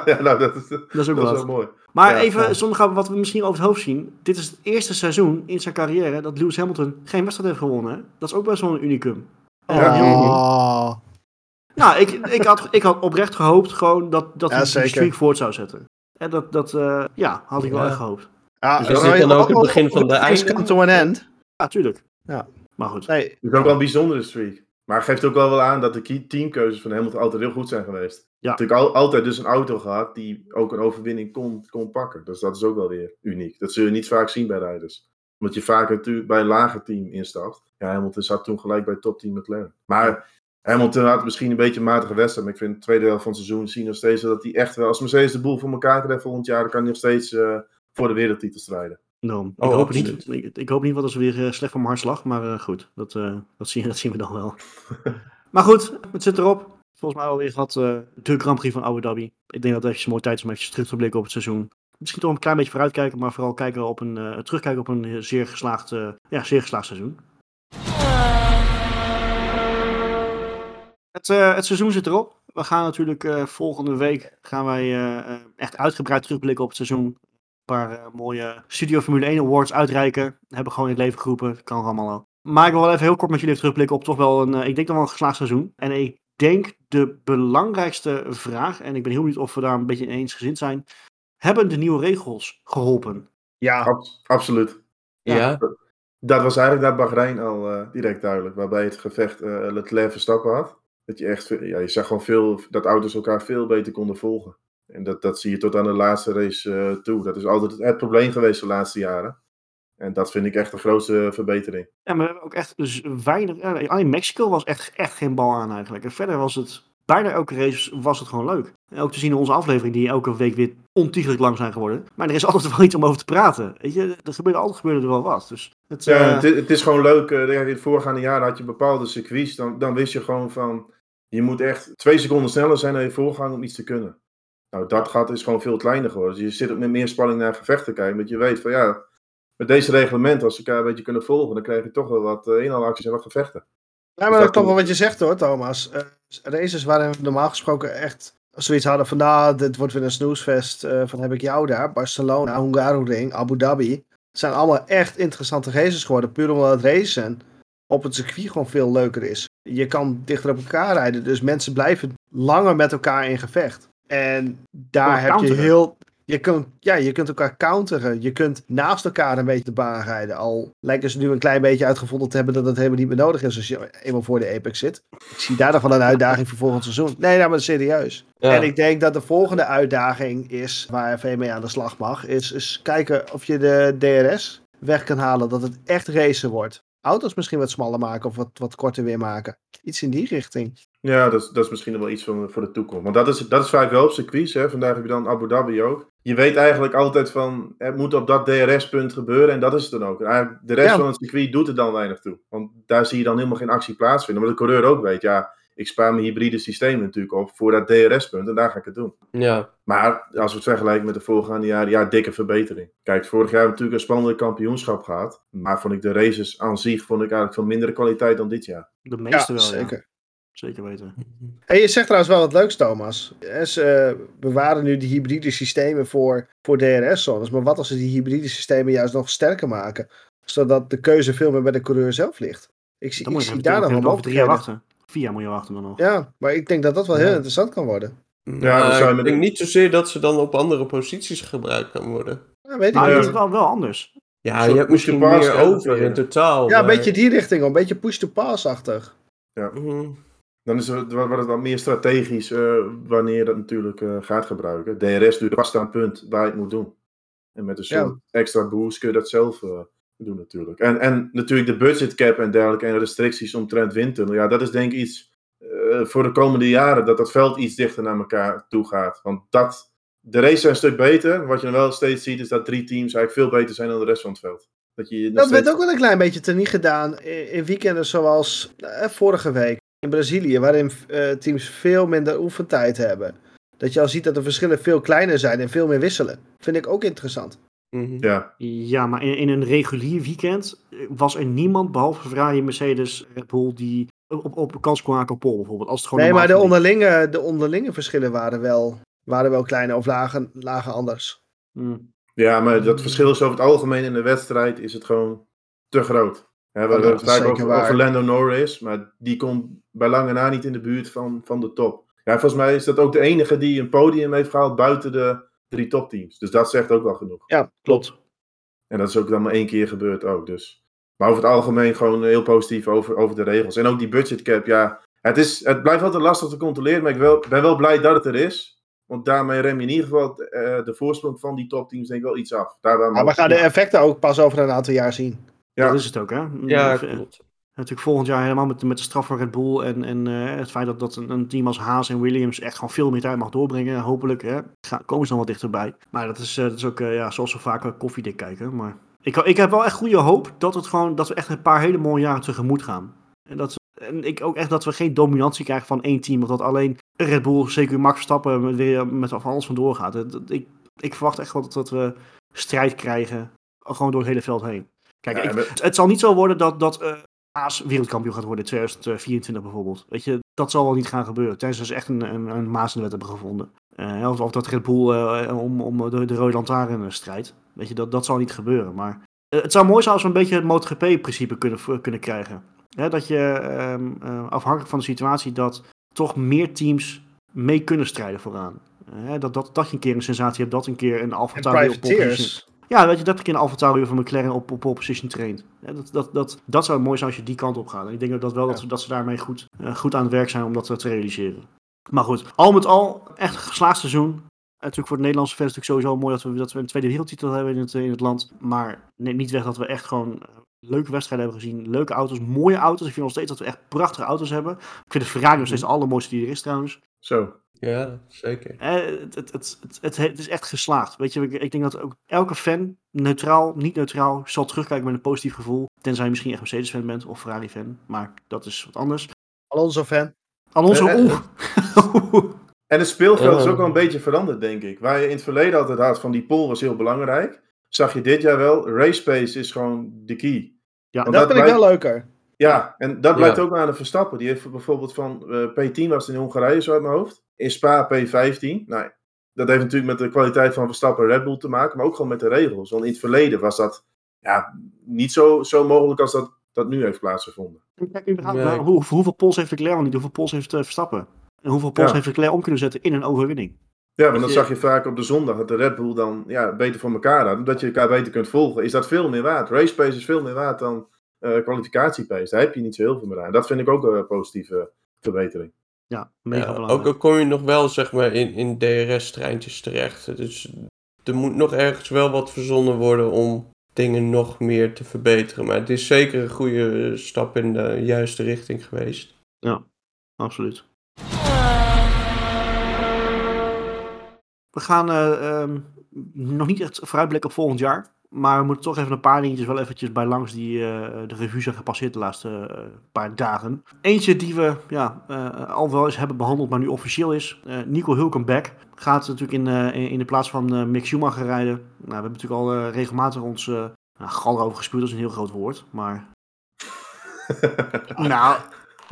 B: ja, nou, dat is, dat
A: is ook wat.
B: wel mooi.
A: Maar
B: Ja,
A: even
B: ja.
A: zonder gaan wat we misschien over het hoofd zien. Dit is het eerste seizoen in zijn carrière dat Lewis Hamilton geen wedstrijd heeft gewonnen. Dat is ook best wel een unicum.
B: Ja,
D: Oh.
A: Nou, ik, ik, had, ik had oprecht gehoopt gewoon dat, dat
D: Ja,
A: hij die
D: zeker.
A: streak voort zou zetten. En dat, dat eh, ja, had ik wel echt gehoopt.
D: Ja,
B: Is
C: dit dan ook het begin van de einde?
D: come to an end.
A: Ja, tuurlijk.
D: Ja.
A: Maar goed.
D: Nee,
B: Het is ook wel een bijzondere streak. Maar het geeft ook wel wel aan dat de teamkeuzes van Hamilton altijd heel goed zijn geweest.
A: Ja.
B: Natuurlijk al, altijd dus een auto gehad die ook een overwinning kon, kon pakken. Dus dat is ook wel weer uniek. Dat zul je niet vaak zien bij rijders. Omdat je vaak natuurlijk bij een lager team instapt. Ja, Hamilton zat toen gelijk bij topteam McLaren. Maar Hamilton had misschien een beetje een matige wedstrijd. Maar ik vind de tweede helft van het seizoen zien nog steeds dat hij echt wel... Als Mercedes de boel voor elkaar krijgt volgend jaar... dan kan hij nog steeds eh, voor de wereldtitel strijden.
A: Nou, ik,
C: Oh,
A: hoop het
C: absoluut.
A: niet, ik, ik hoop niet wat als we weer eh, slecht van mijn hartslag. Maar eh, goed, dat, eh, dat, zien, dat zien we dan wel. maar goed, het zit erop. Volgens mij alweer gehad eh, de Grand Prix van Abu Dhabi. Ik denk dat het even een mooie tijd is om even terug te blikken op het seizoen. Misschien toch een klein beetje vooruitkijken, maar vooral kijken op een, eh, terugkijken op een zeer geslaagd, eh, ja, zeer geslaagd seizoen. Het, eh, het seizoen zit erop. We gaan natuurlijk eh, volgende week gaan wij eh, eh, echt uitgebreid terugblikken op het seizoen. Een paar mooie Studio Formule 1 Awards uitreiken. Hebben gewoon in het leven geroepen. Kan allemaal wel. Maar ik wil wel even heel kort met jullie even terugblikken op toch wel een, eh, ik denk dan wel een geslaagd seizoen. En ik denk de belangrijkste vraag, en ik ben heel benieuwd of we daar een beetje in eensgezind zijn. Hebben de nieuwe regels geholpen?
D: Ja,
B: Abs- absoluut.
A: Ja.
C: Ja,
B: Dat was eigenlijk na Bahrein al eh, direct duidelijk. Waarbij het gevecht eh Leclerc Verstappen had. Dat je echt, ja, je zag gewoon veel, dat auto's elkaar veel beter konden volgen. En dat, dat zie je tot aan de laatste race eh, toe. Dat is altijd het probleem geweest de laatste jaren. En dat vind ik echt de grootste verbetering.
A: Ja, maar we hebben ook echt dus weinig. alleen Mexico was echt, echt geen bal aan eigenlijk. En verder was het. Bijna elke race was het gewoon leuk. En ook te zien in onze aflevering, die elke week weer ontiegelijk lang zijn geworden. Maar er is altijd wel iets om over te praten. Weet je, er gebeurde altijd gebeurde er wel wat. Dus het,
B: Ja,
A: eh,
B: het, is- het is gewoon leuk. eh, in het voorgaande jaren had je bepaalde circuits. Dan, dan wist je gewoon van. Je moet echt twee seconden sneller zijn dan je voorganger om iets te kunnen. Nou, dat gat is gewoon veel kleiner geworden. Dus je zit ook met meer spanning naar gevechten te kijken. Want je weet van ja. Met deze reglementen, als ze elkaar een beetje kunnen volgen, dan krijg je toch wel wat uh, inhaalacties en wat gevechten.
D: Ja, maar
B: dat
D: dat klopt wel wat je zegt hoor, Thomas. Eh, races waarin we normaal gesproken echt zoiets hadden van, nou, dit wordt weer een snoesfest. eh, van heb ik jou daar? Barcelona, Hungaroring, Abu Dhabi. Het zijn allemaal echt interessante races geworden. Puur omdat het racen op het circuit gewoon veel leuker is. Je kan dichter op elkaar rijden, dus mensen blijven langer met elkaar in gevecht. En daar heb je heel... Je kunt, ja, je kunt elkaar counteren. Je kunt naast elkaar een beetje de baan rijden. Al lijken ze nu een klein beetje uitgevonden te hebben dat het helemaal niet meer nodig is als je eenmaal voor de Apex zit. Ik zie daar nog wel een uitdaging voor volgend seizoen. Nee, nou, maar serieus.
C: ja.
D: En ik denk dat de volgende uitdaging is, waar FV mee aan de slag mag, is, is kijken of je de DRS weg kan halen. Dat het echt racen wordt. Auto's misschien wat smaller maken of wat, wat korter weer maken. Iets in die richting.
B: Ja, dat is, dat is misschien wel iets voor, voor de toekomst. Want dat is, dat is vaak wel op circuits. Hè. Vandaag heb je dan Abu Dhabi ook. Je weet eigenlijk altijd van, het moet op dat DRS-punt gebeuren en dat is het dan ook. De rest
D: Ja.
B: van het circuit doet er dan weinig toe. Want daar zie je dan helemaal geen actie plaatsvinden. Maar de coureur ook weet, ja, ik spaar mijn hybride systeem natuurlijk op voor dat DRS-punt en daar ga ik het doen.
C: ja.
B: Maar als we het vergelijken met de voorgaande jaren, ja, dikke verbetering. Kijk, vorig jaar hebben we natuurlijk een spannende kampioenschap gehad. Maar vond ik de races aan zich vond ik eigenlijk van mindere kwaliteit dan dit jaar.
A: de meeste wel.
D: zeker.
A: Ja. Zeker weten.
D: En je zegt trouwens wel wat leuks, Thomas. Eh, Ze bewaren nu die hybride systemen voor, voor DRS-zones. Maar wat als ze die hybride systemen juist nog sterker maken? Zodat de keuze veel meer bij de coureur zelf ligt. Ik zie, ik daar nog wel
A: over drie jaar wachten. Moet je wachten dan nog.
D: Ja, maar ik denk dat dat wel heel
C: Ja.
D: interessant kan worden.
B: Ja,
C: ik
B: met
C: denk
B: de-
C: niet zozeer dat ze dan op andere posities gebruikt kan worden.
D: Ja, weet ik
A: Maar
B: Ja.
A: het
D: niet.
A: is wel, wel anders.
C: Ja, je hebt misschien meer over in
B: ja.
C: totaal.
D: Ja, een
C: maar-
D: beetje die richting, een beetje push-to-pass-achtig.
C: Mhm.
B: Dan is het, wordt het wat meer strategisch eh, wanneer je dat natuurlijk eh, gaat gebruiken. DRS duurt vast aan het punt waar je het moet doen. En met een
D: Ja.
B: soort extra boost kun je dat zelf eh, doen natuurlijk. En, en natuurlijk de budget cap en dergelijke en restricties omtrent windtunnel. Ja, dat is denk ik iets eh, voor de komende jaren dat dat veld iets dichter naar elkaar toe gaat. Want dat, de races zijn een stuk beter. Wat je dan wel steeds ziet is dat drie teams eigenlijk veel beter zijn dan de rest van het veld. Dat, je
D: Dat werd ook wel een klein beetje teniet gedaan in, in weekenden zoals eh, vorige week in Brazilië, waarin eh, teams veel minder oefentijd hebben. Dat je al ziet dat de verschillen veel kleiner zijn en veel meer wisselen. Vind ik ook interessant.
C: Mhm.
B: Ja,
A: Ja, maar in, in een regulier weekend eh, was er niemand, behalve Ferrari, Mercedes, Red Bull, die op, op kans kon maken op pole bijvoorbeeld. Als het gewoon
D: Nee, maar de onderlinge, de onderlinge verschillen waren wel, waren wel kleiner of lagen, lagen anders.
A: verliep. Mm.
B: Ja, maar dat verschil is over het algemeen in de wedstrijd is het gewoon te groot. Hè, we hebben het vaak over, over Lando Norris, maar die komt bij lange na niet in de buurt van, van de top. Ja, volgens mij is dat ook de enige die een podium heeft gehaald buiten de drie topteams. Dus dat zegt ook wel genoeg.
D: Ja,
A: Klopt.
B: En dat is ook dan maar één keer gebeurd ook. Dus. Maar over het algemeen gewoon heel positief over, over de regels. En ook die budget cap, ja. Het, is, het blijft altijd lastig te controleren, maar ik wel, ben wel blij dat het er is. Want daarmee rem je in ieder geval eh, de voorsprong van die topteams denk ik wel iets af. Daar
D: Maar we gaan de effecten ook pas over een aantal jaar zien.
B: Ja.
A: Dat is het ook, hè?
C: Ja,
A: Eh,
C: klopt.
A: Natuurlijk volgend jaar helemaal met, met de straf van Red Bull en, en eh, het feit dat, dat een, een team als Haas en Williams echt gewoon veel meer tijd mag doorbrengen. Hopelijk hè, gaan, komen ze dan wat dichterbij. Maar dat is, eh, dat is ook, eh, ja, zoals we vaak koffiedik kijken. Maar ik, ik heb wel echt goede hoop dat, het gewoon, dat we echt een paar hele mooie jaren tegemoet gaan. En, dat, en ik ook echt dat we geen dominantie krijgen van één team. Of dat alleen Red Bull, zeker Max Verstappen, met, weer met van alles vandoor gaat. Ik, ik verwacht echt wel dat, dat we strijd krijgen, gewoon door het hele veld heen. Kijk,
B: Ja,
A: ik,
B: en we-
A: het, het zal niet zo worden dat, dat Haas wereldkampioen gaat worden in 2024 bijvoorbeeld. Weet je, dat zal wel niet gaan gebeuren. Tenzij ze echt een, een, een maas in de wet hebben gevonden. Eh, of, of dat Red Bull eh, om, om de, de rode lantaarn strijdt. Weet je, dat, dat zal niet gebeuren. Maar eh, het zou mooi zijn als we een beetje het MotoGP-principe kunnen, kunnen krijgen. Hè, dat je ehm, eh, afhankelijk van de situatie dat toch meer teams mee kunnen strijden vooraan. Hè, dat, dat, dat je een keer een sensatie hebt, dat een keer een Alfa Tauri
D: privateers.
A: Ja, weet je, dat keer een Alfa Tauri van McLaren op, op pole position traint. Ja, dat, dat, dat, dat zou mooi zijn als je die kant op gaat. En ik denk dat wel dat, ze- dat ze daarmee goed, eh, goed aan het werk zijn om dat te realiseren. Maar goed, al met al, echt een geslaagd seizoen. En natuurlijk voor de Nederlandse fans natuurlijk sowieso mooi dat we, dat we een tweede wereldtitel hebben in het, in het land. Maar neem niet weg dat we echt gewoon eh, leuke wedstrijden hebben gezien. Leuke auto's, mooie auto's. Ik vind nog steeds dat we echt prachtige auto's hebben. Ik vind de Ferrari nog steeds de allermooiste die er is trouwens.
B: Zo.
C: Ja, zeker.
A: Eh, het, het, het, het, het, is echt geslaagd. Weet je, ik, ik denk dat ook elke fan, neutraal, niet neutraal, zal terugkijken met een positief gevoel. Tenzij je misschien echt Mercedes-fan bent of Ferrari-fan. Maar dat is wat anders.
D: Alonso-fan.
A: Alonso,
B: Eh, eh,
A: oeh.
B: En het speelveld is ook wel een beetje veranderd, denk ik. Waar je in het verleden altijd had van die pole was heel belangrijk. Zag je dit jaar wel, race pace is gewoon de key.
A: Ja,
D: Dat vind ik wel leuker.
B: Ja, en dat blijkt
C: Ja.
B: ook aan de Verstappen. Die heeft bijvoorbeeld van eh, P10 was het in Hongarije zo uit mijn hoofd. In Spa P15. Nou, dat heeft natuurlijk met de kwaliteit van Verstappen en Red Bull te maken, maar ook gewoon met de regels. Want in het verleden was dat ja, niet zo, zo mogelijk als dat, dat nu heeft plaatsgevonden.
A: Kijk, überhaupt,
C: Nee.
A: nou, hoe, hoeveel pols heeft Leclerc al niet? Hoeveel pols heeft eh, Verstappen? En hoeveel pols
B: Ja.
A: heeft Leclerc om kunnen zetten in een overwinning?
B: Ja, want dan
A: je-
B: zag je vaak op de zondag dat de Red Bull dan ja, beter voor elkaar had. Omdat je elkaar beter kunt volgen, is dat veel meer waard. Race pace is veel meer waard dan eh kwalificatiepace. Daar heb je niet zo heel veel meer aan. Dat vind ik ook een positieve verbetering.
A: Ja, mega
C: Ja,
A: belangrijk.
C: ook al kom je nog wel zeg maar in, in DRS-treintjes terecht. Dus er moet nog ergens wel wat verzonnen worden om dingen nog meer te verbeteren. Maar het is zeker een goede stap in de juiste richting geweest.
A: Absoluut. We gaan eh, ehm, nog niet echt vooruitblikken op volgend jaar. Maar we moeten toch even een paar dingetjes wel eventjes bij langs die eh, de revue zijn gepasseerd de laatste eh, paar dagen. Eentje die we ja, eh, al wel eens hebben behandeld, maar nu officieel is. eh, Nico Hulkenberg gaat natuurlijk in, eh, in, de plaats van eh, Mick Schumacher rijden. Nou, we hebben natuurlijk al eh, regelmatig ons eh nou, gal over gespuurd, dat is een heel groot woord. Maar nou,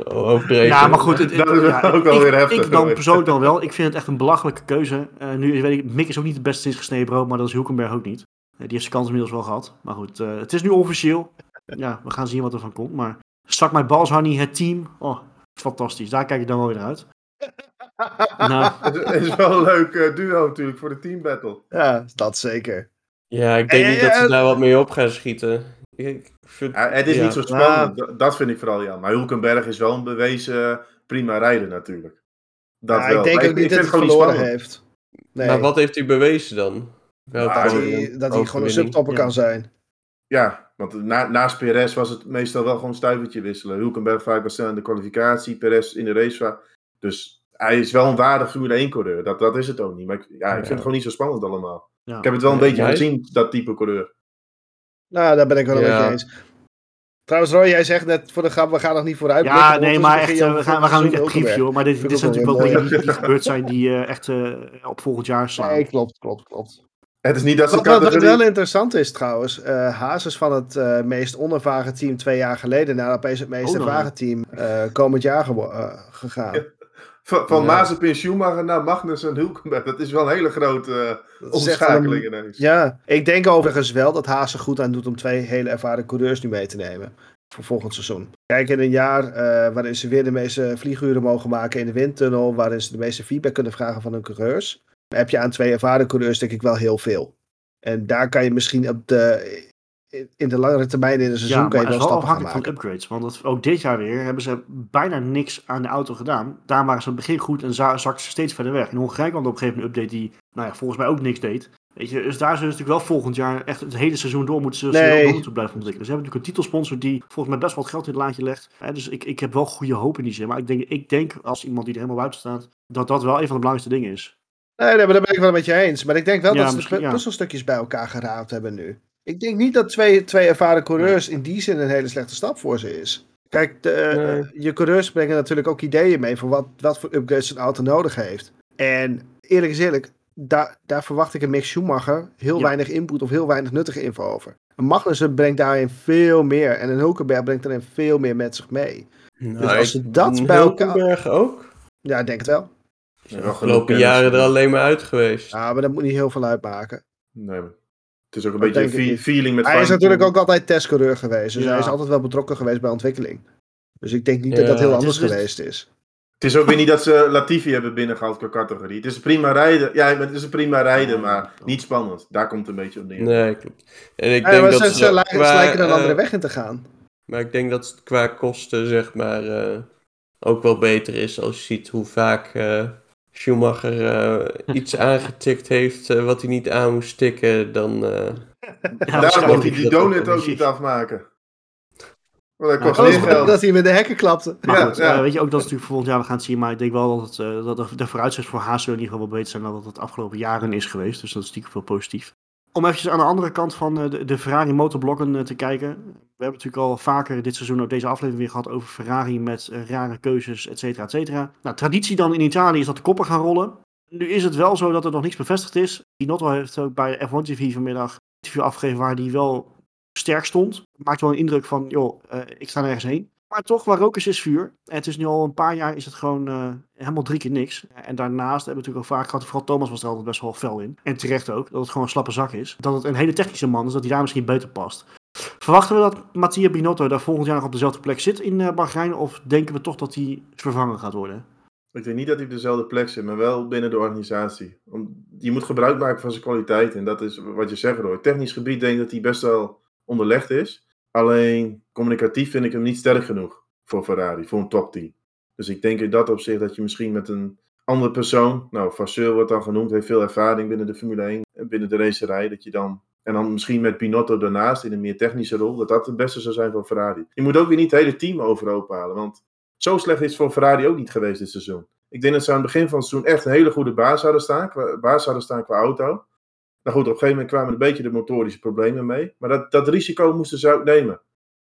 C: Oh, overdreven.
A: ja, maar goed. Het, het-
B: Dat is
A: ja,
B: ook wel
A: ik,
B: weer heftig,
A: Ik dan persoonlijk dan wel. Ik vind het echt een belachelijke keuze. Eh, nu weet ik, Mick is ook niet de beste sinds gesneden brood, maar dat is Hulkenberg ook niet. Eh, die heeft zijn kans inmiddels wel gehad. Maar goed, eh, het is nu officieel. Ja, we gaan zien wat er van komt. Maar Stak My Balls Honey, het team. Oh, fantastisch. Daar kijk ik dan wel weer naar uit. Nou,
B: Het is wel een leuk eh, duo natuurlijk voor de team battle.
D: Ja, dat zeker.
C: Ja, ik denk
D: En-
C: niet dat ze
D: en-
C: daar wat mee op gaan schieten. Ik, ik vind,
B: Ja, het is
C: ja.
B: niet zo spannend. Dat- Dat vind ik vooral ja. Maar Hulkenberg is wel een bewezen prima rijder natuurlijk. Dat
D: Ja,
B: wel.
D: ik denk ook niet dat hij verloren heeft. Nee,
C: Maar wat heeft hij bewezen dan?
D: Dat, hij, dat hij gewoon een subtopper
A: ja.
D: kan zijn.
B: Ja, want na, naast Perez was het meestal wel gewoon stuivertje wisselen. Hulkenberg vaak was snel in de kwalificatie, Perez in de race. Dus hij is wel een waardig Formule 1 coureur. Dat, dat is het ook niet. Maar ik, ja, ik vind het gewoon niet zo spannend allemaal.
A: ja.
B: Ik heb het wel een beetje
C: jij-
B: gezien, dat type coureur.
D: Nou, daar ben ik wel
C: Ja.
D: een beetje eens. Trouwens, Roy, jij zegt net voor de grap, we gaan nog niet vooruit blikken.
A: Ja, nee, maar echt, eh, we gaan, we gaan niet echt previewen. Maar dit, dit
D: ook
A: natuurlijk
D: wel
A: dingen die, gebeurd zijn die eh, echt eh, op volgend jaar slaan.
D: Nee, klopt, klopt, klopt.
B: Het is niet dat ze
D: Wat, wel interessant is trouwens, eh Haas is van het eh, meest onervaren team twee jaar geleden naar opeens het meest
A: Oh, nou.
D: ervaren team eh, komend jaar eh, gegaan.
B: Ja. Van, van
C: Ja.
B: Mazepin, Schumacher naar Magnus en Hulkenberg. Dat is wel een hele grote
D: wel
B: omschakeling
D: een-
B: ineens.
D: Ja, ik denk overigens wel dat Haas er goed aan doet om twee hele ervaren coureurs nu mee te nemen. Voor volgend seizoen. Kijk, in een jaar eh, waarin ze weer de meeste vlieguren mogen maken in de windtunnel. Waarin ze de meeste feedback kunnen vragen van hun coureurs. Heb je aan twee ervaren coureurs denk ik wel heel veel. En daar kan je misschien op de, in- de langere termijn in een seizoen
A: Ja,
D: kan je
A: het
D: wel stappen gaan
A: afhankelijk van
D: maken.
A: upgrades. Want dat, ook dit jaar weer hebben ze bijna niks aan de auto gedaan. Daar waren ze aan het begin goed en za- zakten ze steeds verder weg. In Hongarije kwam op een gegeven moment een update die nou ja, volgens mij ook niks deed. Weet je, dus daar zullen ze natuurlijk wel volgend jaar echt het hele seizoen door moeten, ze
D: Nee.
A: door moeten blijven ontwikkelen. Ze hebben natuurlijk een titelsponsor die volgens mij best wel wat geld in het laadje legt. Hè, dus ik, ik heb wel goede hoop in die zin. Maar ik denk, ik denk als iemand die er helemaal buiten staat, dat dat wel een van de belangrijkste dingen is.
D: Nee, nee, maar daar ben ik wel met je eens. Maar ik denk wel
A: Ja,
D: dat ze de
A: ja.
D: puzzelstukjes bij elkaar geraapt hebben nu. Ik denk niet dat twee, twee ervaren coureurs in die zin een hele slechte stap voor ze is. Kijk, de, eh,
C: Nee.
D: je coureurs brengen natuurlijk ook ideeën mee van wat, wat voor upgrades een auto nodig heeft. En eerlijk is eerlijk, daar, daar verwacht ik een Mick Schumacher heel
A: Ja.
D: weinig input of heel weinig nuttige info over. Een Magnussen brengt daarin veel meer en een Hulkenberg brengt daarin veel meer met zich mee.
C: Nou,
D: als
C: ik-
D: ze dat bij elkaar-
C: Hulkenberg ook?
D: Ja, ik denk het wel.
B: Ja,
C: De afgelopen jaren er alleen maar uit geweest.
D: Ja, maar dat moet niet heel veel uitmaken.
B: Nee, maar het is ook een
D: Dat
B: beetje een feeling met
D: Hij is natuurlijk ook altijd testcoureur geweest, dus
A: Ja.
D: hij is altijd wel betrokken geweest bij ontwikkeling. Dus ik denk niet dat dat heel anders
A: is dus-
D: geweest is.
B: Het is ook weer niet dat ze Latifi hebben binnengehaald qua categorie. Het is een prima rijden. Ja, het is een prima rijden, maar niet spannend. Daar komt het een beetje op neer.
C: Nee, klopt. En ik
D: Ja,
C: denk
D: maar
C: dat
D: ze, lijken, ze
C: qua,
D: lijken een
C: eh,
D: andere weg in te gaan.
C: Maar ik denk dat het qua kosten, zeg maar, eh, ook wel beter is als je ziet hoe vaak eh, Schumacher eh, iets aangetikt heeft eh, wat hij niet aan moest tikken. Dan, eh,
A: Ja,
B: Daarom mocht hij die donut ook niet afmaken. Want dat kost meer geld.
D: dat hij met de hekken klapte.
A: Maar
B: Ja,
A: goed,
B: ja.
A: weet je ook dat is natuurlijk volgend jaar we gaan het zien. Maar ik denk wel dat, het, dat de, vooruitzichten voor Haas in ieder geval wel beter zijn dan dat het de afgelopen jaren is geweest. Dus dat is natuurlijk veel positief. Om eventjes aan de andere kant van eh, de, de Ferrari motorblokken te kijken. We hebben natuurlijk al vaker dit seizoen ook deze aflevering weer gehad over Ferrari met eh, rare keuzes, et cetera, et cetera. Nou, traditie dan in Italië is dat de koppen gaan rollen. Nu is het wel zo dat er nog niks bevestigd is. Binotto heeft ook bij F1 TV vanmiddag een interview afgegeven waar hij wel sterk stond. Maakt wel een indruk van, joh, eh, ik sta nergens heen. Maar toch, waar rook is, is vuur. En het is nu al een paar jaar is het gewoon eh, helemaal drie keer niks. En daarnaast hebben we natuurlijk ook vaak gehad, vooral Thomas was er altijd best wel fel in. En terecht ook, dat het gewoon een slappe zak is. Dat het een hele technische man is, dat hij daar misschien beter past. Verwachten we dat Mattia Binotto daar volgend jaar nog op dezelfde plek zit in eh Bahrein? Of denken we toch dat hij vervangen gaat worden?
B: Ik denk niet dat hij op dezelfde plek zit, maar wel binnen de organisatie. Je moet gebruik maken van zijn kwaliteit. En dat is wat je zegt, hoor. Technisch gebied denk ik dat hij best wel onderlegd is. Alleen communicatief vind ik hem niet sterk genoeg voor Ferrari, voor een topteam. Dus ik denk in dat opzicht dat je misschien met een andere persoon, nou, Vasseur wordt dan genoemd, heeft veel ervaring binnen de Formule 1 en binnen de racerij, dat je dan, en dan misschien met Binotto daarnaast in een meer technische rol, dat dat het beste zou zijn voor Ferrari. Je moet ook weer niet het hele team overhoop halen, want zo slecht is het voor Ferrari ook niet geweest dit seizoen. Ik denk dat ze aan het begin van het seizoen echt een hele goede baas hadden staan, qua, baas hadden staan qua auto. Nou goed, op een gegeven moment kwamen een beetje de motorische problemen mee. Maar dat, dat risico moesten ze ook nemen.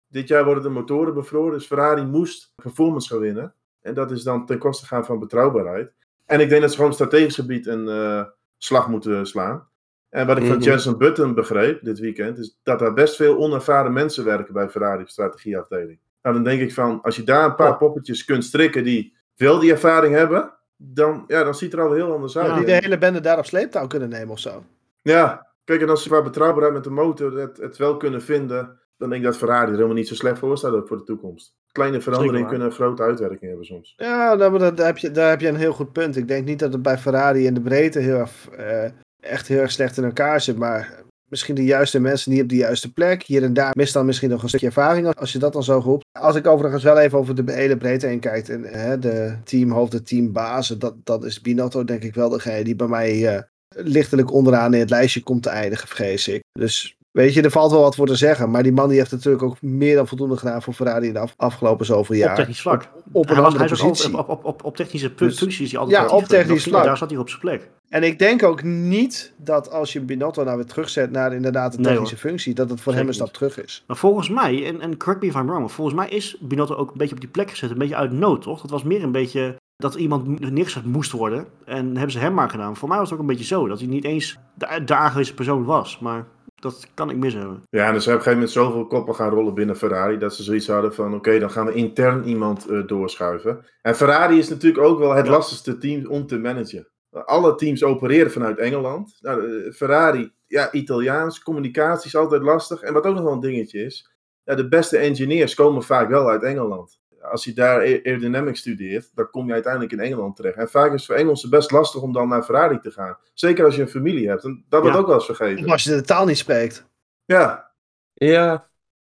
B: Dit jaar worden de motoren bevroren, dus Ferrari moest performance gaan winnen. En dat is dan ten koste gaan van betrouwbaarheid. En ik denk dat ze gewoon strategisch gebied een eh, slag moeten slaan. En wat ik van
C: Mhm.
B: Jensen Button begreep dit weekend, is dat daar best veel onervaren mensen werken bij Ferrari strategieafdeling. Nou, dan denk ik van, als je daar een paar poppetjes kunt strikken die wel die ervaring hebben, dan, ja, dan ziet het er al heel anders uit.
A: Ja.
D: Die de hele bende daar op sleeptouw kunnen nemen of zo.
B: Ja, kijk, en als ze qua betrouwbaarheid met de motor het, het wel kunnen vinden, dan denk ik dat Ferrari er helemaal niet zo slecht voor staat voor de toekomst. Kleine veranderingen kunnen een grote uitwerking hebben soms.
D: Ja, daar, heb je, daar heb je een heel goed punt. Ik denk niet dat het bij Ferrari in de breedte heel erg, eh, echt heel erg slecht in elkaar zit. Maar misschien de juiste mensen niet op de juiste plek. Hier en daar mist dan misschien nog een stukje ervaring als je dat dan zo roept. Als ik overigens wel even over de hele breedte heen kijk. En hè, de teamhoofd, de teambazen, dat, dat is Binotto denk ik wel degene die bij mij eh, lichtelijk onderaan in het lijstje komt te eindigen, vrees ik. Dus weet je, er valt wel wat voor te zeggen. Maar die man die heeft natuurlijk ook meer dan voldoende gedaan voor Ferrari in de af- afgelopen zoveel jaar.
A: Op technisch vlak.
D: Op een andere positie.
A: op, op, op, op technische
D: Dus-
A: functies hij altijd
D: Ja, op technisch vlak.
A: Daar zat hij op zijn plek.
D: En ik denk ook niet dat als je Binotto nou weer terugzet naar inderdaad de
A: Nee,
D: technische functie, dat het voor hem een
A: Zeker
D: stap terug is.
A: Maar volgens mij, en, en correct me if I'm wrong, maar volgens mij is Binotto ook een beetje op die plek gezet. Een beetje uit nood, toch? Dat was meer een beetje dat iemand neergezet moest worden. En hebben ze hem maar gedaan. Voor mij was het ook een beetje zo. Dat hij niet eens de, de aangewezen persoon was. Maar dat kan ik mis hebben.
B: Ja, en dus op een gegeven moment zoveel koppen gaan rollen binnen Ferrari, dat ze zoiets hadden van, oké, dan gaan we intern iemand eh, doorschuiven. En Ferrari is natuurlijk ook wel het
A: Ja.
B: lastigste team om te managen. Alle teams opereren vanuit Engeland. Nou, eh, Ferrari, ja, Italiaans, communicatie is altijd lastig. En wat ook nog wel een dingetje is, ja, de beste engineers komen vaak wel uit Engeland. Als je daar aer- aerodynamics studeert, dan kom je uiteindelijk in Engeland terecht. En vaak is het voor Engelsen best lastig om dan naar Ferrari te gaan. Zeker als je een familie hebt. En dat wordt
A: Ja.
B: ook wel eens vergeten.
D: Of als je de taal niet spreekt.
B: Ja,
C: Ja.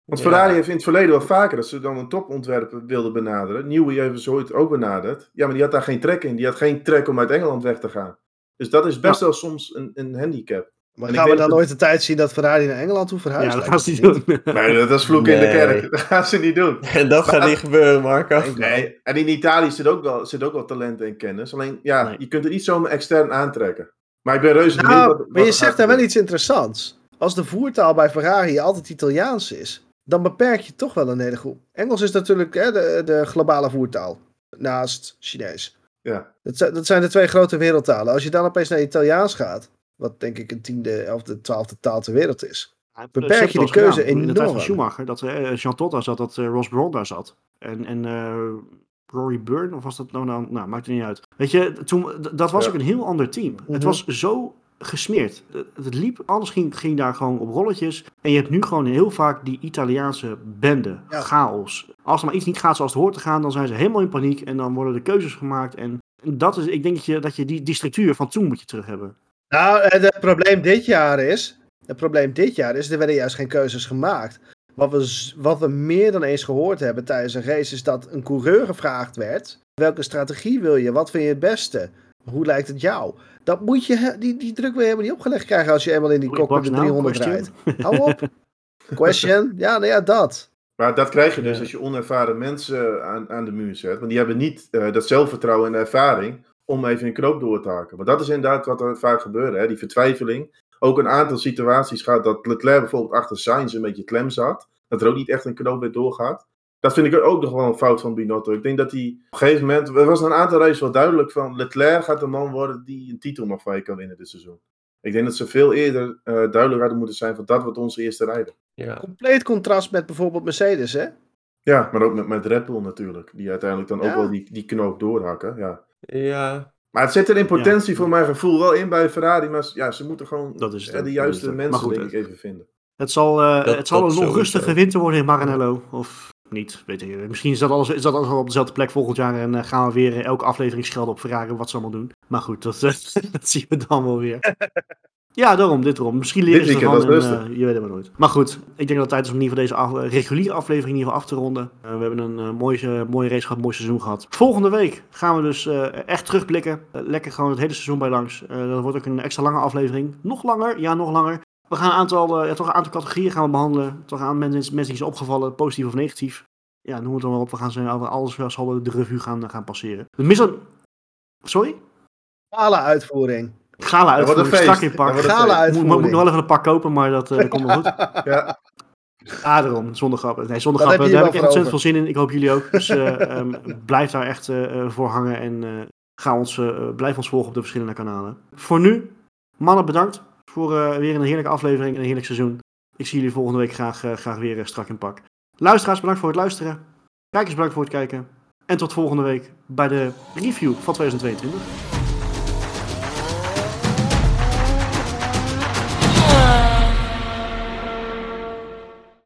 B: want
C: Ja.
B: Ferrari heeft in het verleden wel vaker dat ze dan een topontwerper wilden benaderen. Newey hebben ze ooit ook benaderd. Ja, maar die had daar geen trek in. Die had geen trek om uit Engeland weg te gaan. Dus dat is best wel soms een, een handicap.
D: Maar
B: En
D: gaan we dan
B: dat-
D: ooit de tijd zien dat Ferrari naar Engeland toe verhuist?
A: ja, dat gaan ze niet doen.
B: Nee, dat is vloeken in de kerk. Dat gaan ze niet doen.
C: En dat gaat niet gebeuren, Marco.
B: Nee, en in Italië zit ook wel, zit ook wel talent en kennis. Alleen, ja,
A: Nee.
B: je kunt het niet zomaar extern aantrekken. Maar ik ben reuze benieuwd
D: Nou,
B: wat- wat
D: maar je
B: er
D: zegt daar wel iets interessants. Als de voertaal bij Ferrari altijd Italiaans is, dan beperk je toch wel een hele groep. Engels is natuurlijk hè, de, de globale voertaal. Naast Chinees.
B: Ja.
D: Dat zijn, dat zijn de twee grote wereldtalen. Als je dan opeens naar Italiaans gaat, wat denk ik een tiende, elfde, twaalfde taal ter wereld is. Beperk je de keuze
A: In de tijd van. Schumacher, dat eh, Jean Todt daar zat, dat eh, Ross Brawn daar zat. En, en eh, Rory Byrne, of was dat nou, nou, nou maakt het niet uit. Weet je, toen, dat was
B: Ja.
A: ook een heel ander team. Het
D: Mhm.
A: was zo gesmeerd. Het, liep, alles ging, ging daar gewoon op rolletjes. En je hebt nu gewoon heel vaak die Italiaanse bende,
D: Ja.
A: chaos. Als er maar iets niet gaat zoals het hoort te gaan, dan zijn ze helemaal in paniek. En dan worden de keuzes gemaakt. En dat is, ik denk dat je, dat je die, die structuur van toen moet je terug hebben.
D: Nou, en het probleem dit jaar is. Het probleem dit jaar is, er werden juist geen keuzes gemaakt. Wat we, wat we meer dan eens gehoord hebben tijdens een race, is dat een coureur gevraagd werd. Welke strategie wil je? Wat vind je het beste? Hoe lijkt het jou? Dat moet je, die, die druk wil je helemaal niet opgelegd krijgen als je eenmaal in die cockpit de
A: box now?
D: 300
A: Question?
D: rijdt. Hou op. Question? Ja, nou ja, dat.
B: Maar dat krijg je dus
A: Ja.
B: als je onervaren mensen aan, aan de muur zet. Want die hebben niet eh, dat zelfvertrouwen en ervaring om even een knoop door te haken. Maar dat is inderdaad wat er vaak gebeurde. Hè? Die vertwijfeling. Ook een aantal situaties gaat dat Leclerc bijvoorbeeld achter Sainz een beetje klem zat. Dat er ook niet echt een knoop weer doorgaat. Dat vind ik ook nog wel een fout van Binotto. Ik denk dat hij op een gegeven moment... Er was een aantal races wel duidelijk van... Leclerc gaat de man worden die een titel nog van je kan winnen dit seizoen. Ik denk dat ze veel eerder eh, duidelijk hadden moeten zijn van dat wordt onze eerste rijder.
C: Ja.
D: Compleet contrast met bijvoorbeeld Mercedes, hè?
B: Ja, maar ook met, met Red Bull natuurlijk. Die uiteindelijk dan ook wel die, die knoop doorhakken. Ja.
C: Ja,
B: Maar het zit er in potentie voor mijn gevoel wel in bij Ferrari. Maar ja, ze moeten gewoon
A: Dat is het
B: ja,
A: ook,
B: de
A: dat
B: juiste
A: is het ook.
B: mensen
A: goed,
B: denk ik even vinden.
A: Het zal, eh,
C: Dat-
A: het zal een onrustige winter worden in Maranello. Of niet, weet ik. Misschien is dat alles, is dat alles wel op dezelfde plek volgend jaar. En eh, gaan we weer eh, elke aflevering schelden op Ferrari wat ze allemaal doen. Maar goed, dat, eh, dat zien we dan wel weer. Ja, daarom, dit erom. Misschien leren
B: Dit
A: ze ervan en, eh, je weet het maar nooit. Maar goed, ik denk dat het tijd is om in ieder geval deze af- reguliere aflevering in ieder geval af te ronden. Eh, we hebben een eh, mooie, mooie race gehad, een mooi seizoen gehad. Volgende week gaan we dus eh, echt terugblikken. Lekker gewoon het hele seizoen bij langs. Eh, dat wordt ook een extra lange aflevering. Nog langer, ja, nog langer. We gaan een aantal, eh, ja, toch een aantal categorieën gaan we behandelen. Toch aan mensen, mensen die zijn opgevallen, positief of negatief. Ja, noem het dan maar op. We gaan ze over alles wel zal de revue gaan, gaan passeren. De mis Sorry?
D: Gala uitvoering.
A: Gala uitvoering,
B: feest.
A: strak in pak.
D: Gala.
A: Moet, nog wel even een pak kopen, maar dat, eh, dat komt wel goed.
B: Ja,
A: Ah, daarom. Zonder grappen. Nee, zonder
D: Dat
A: grappen. Daar heb ik echt ontzettend veel zin in. Ik hoop jullie ook. Dus eh, ehm, blijf daar echt eh, eh, voor hangen en eh, ga ons, eh, blijf ons volgen op de verschillende kanalen. Voor nu, mannen bedankt voor eh, weer een heerlijke aflevering en een heerlijk seizoen. Ik zie jullie volgende week graag, graag weer strak in pak. Luisteraars, bedankt voor het luisteren. Kijkers, bedankt voor het kijken. En tot volgende week bij de review van 2022.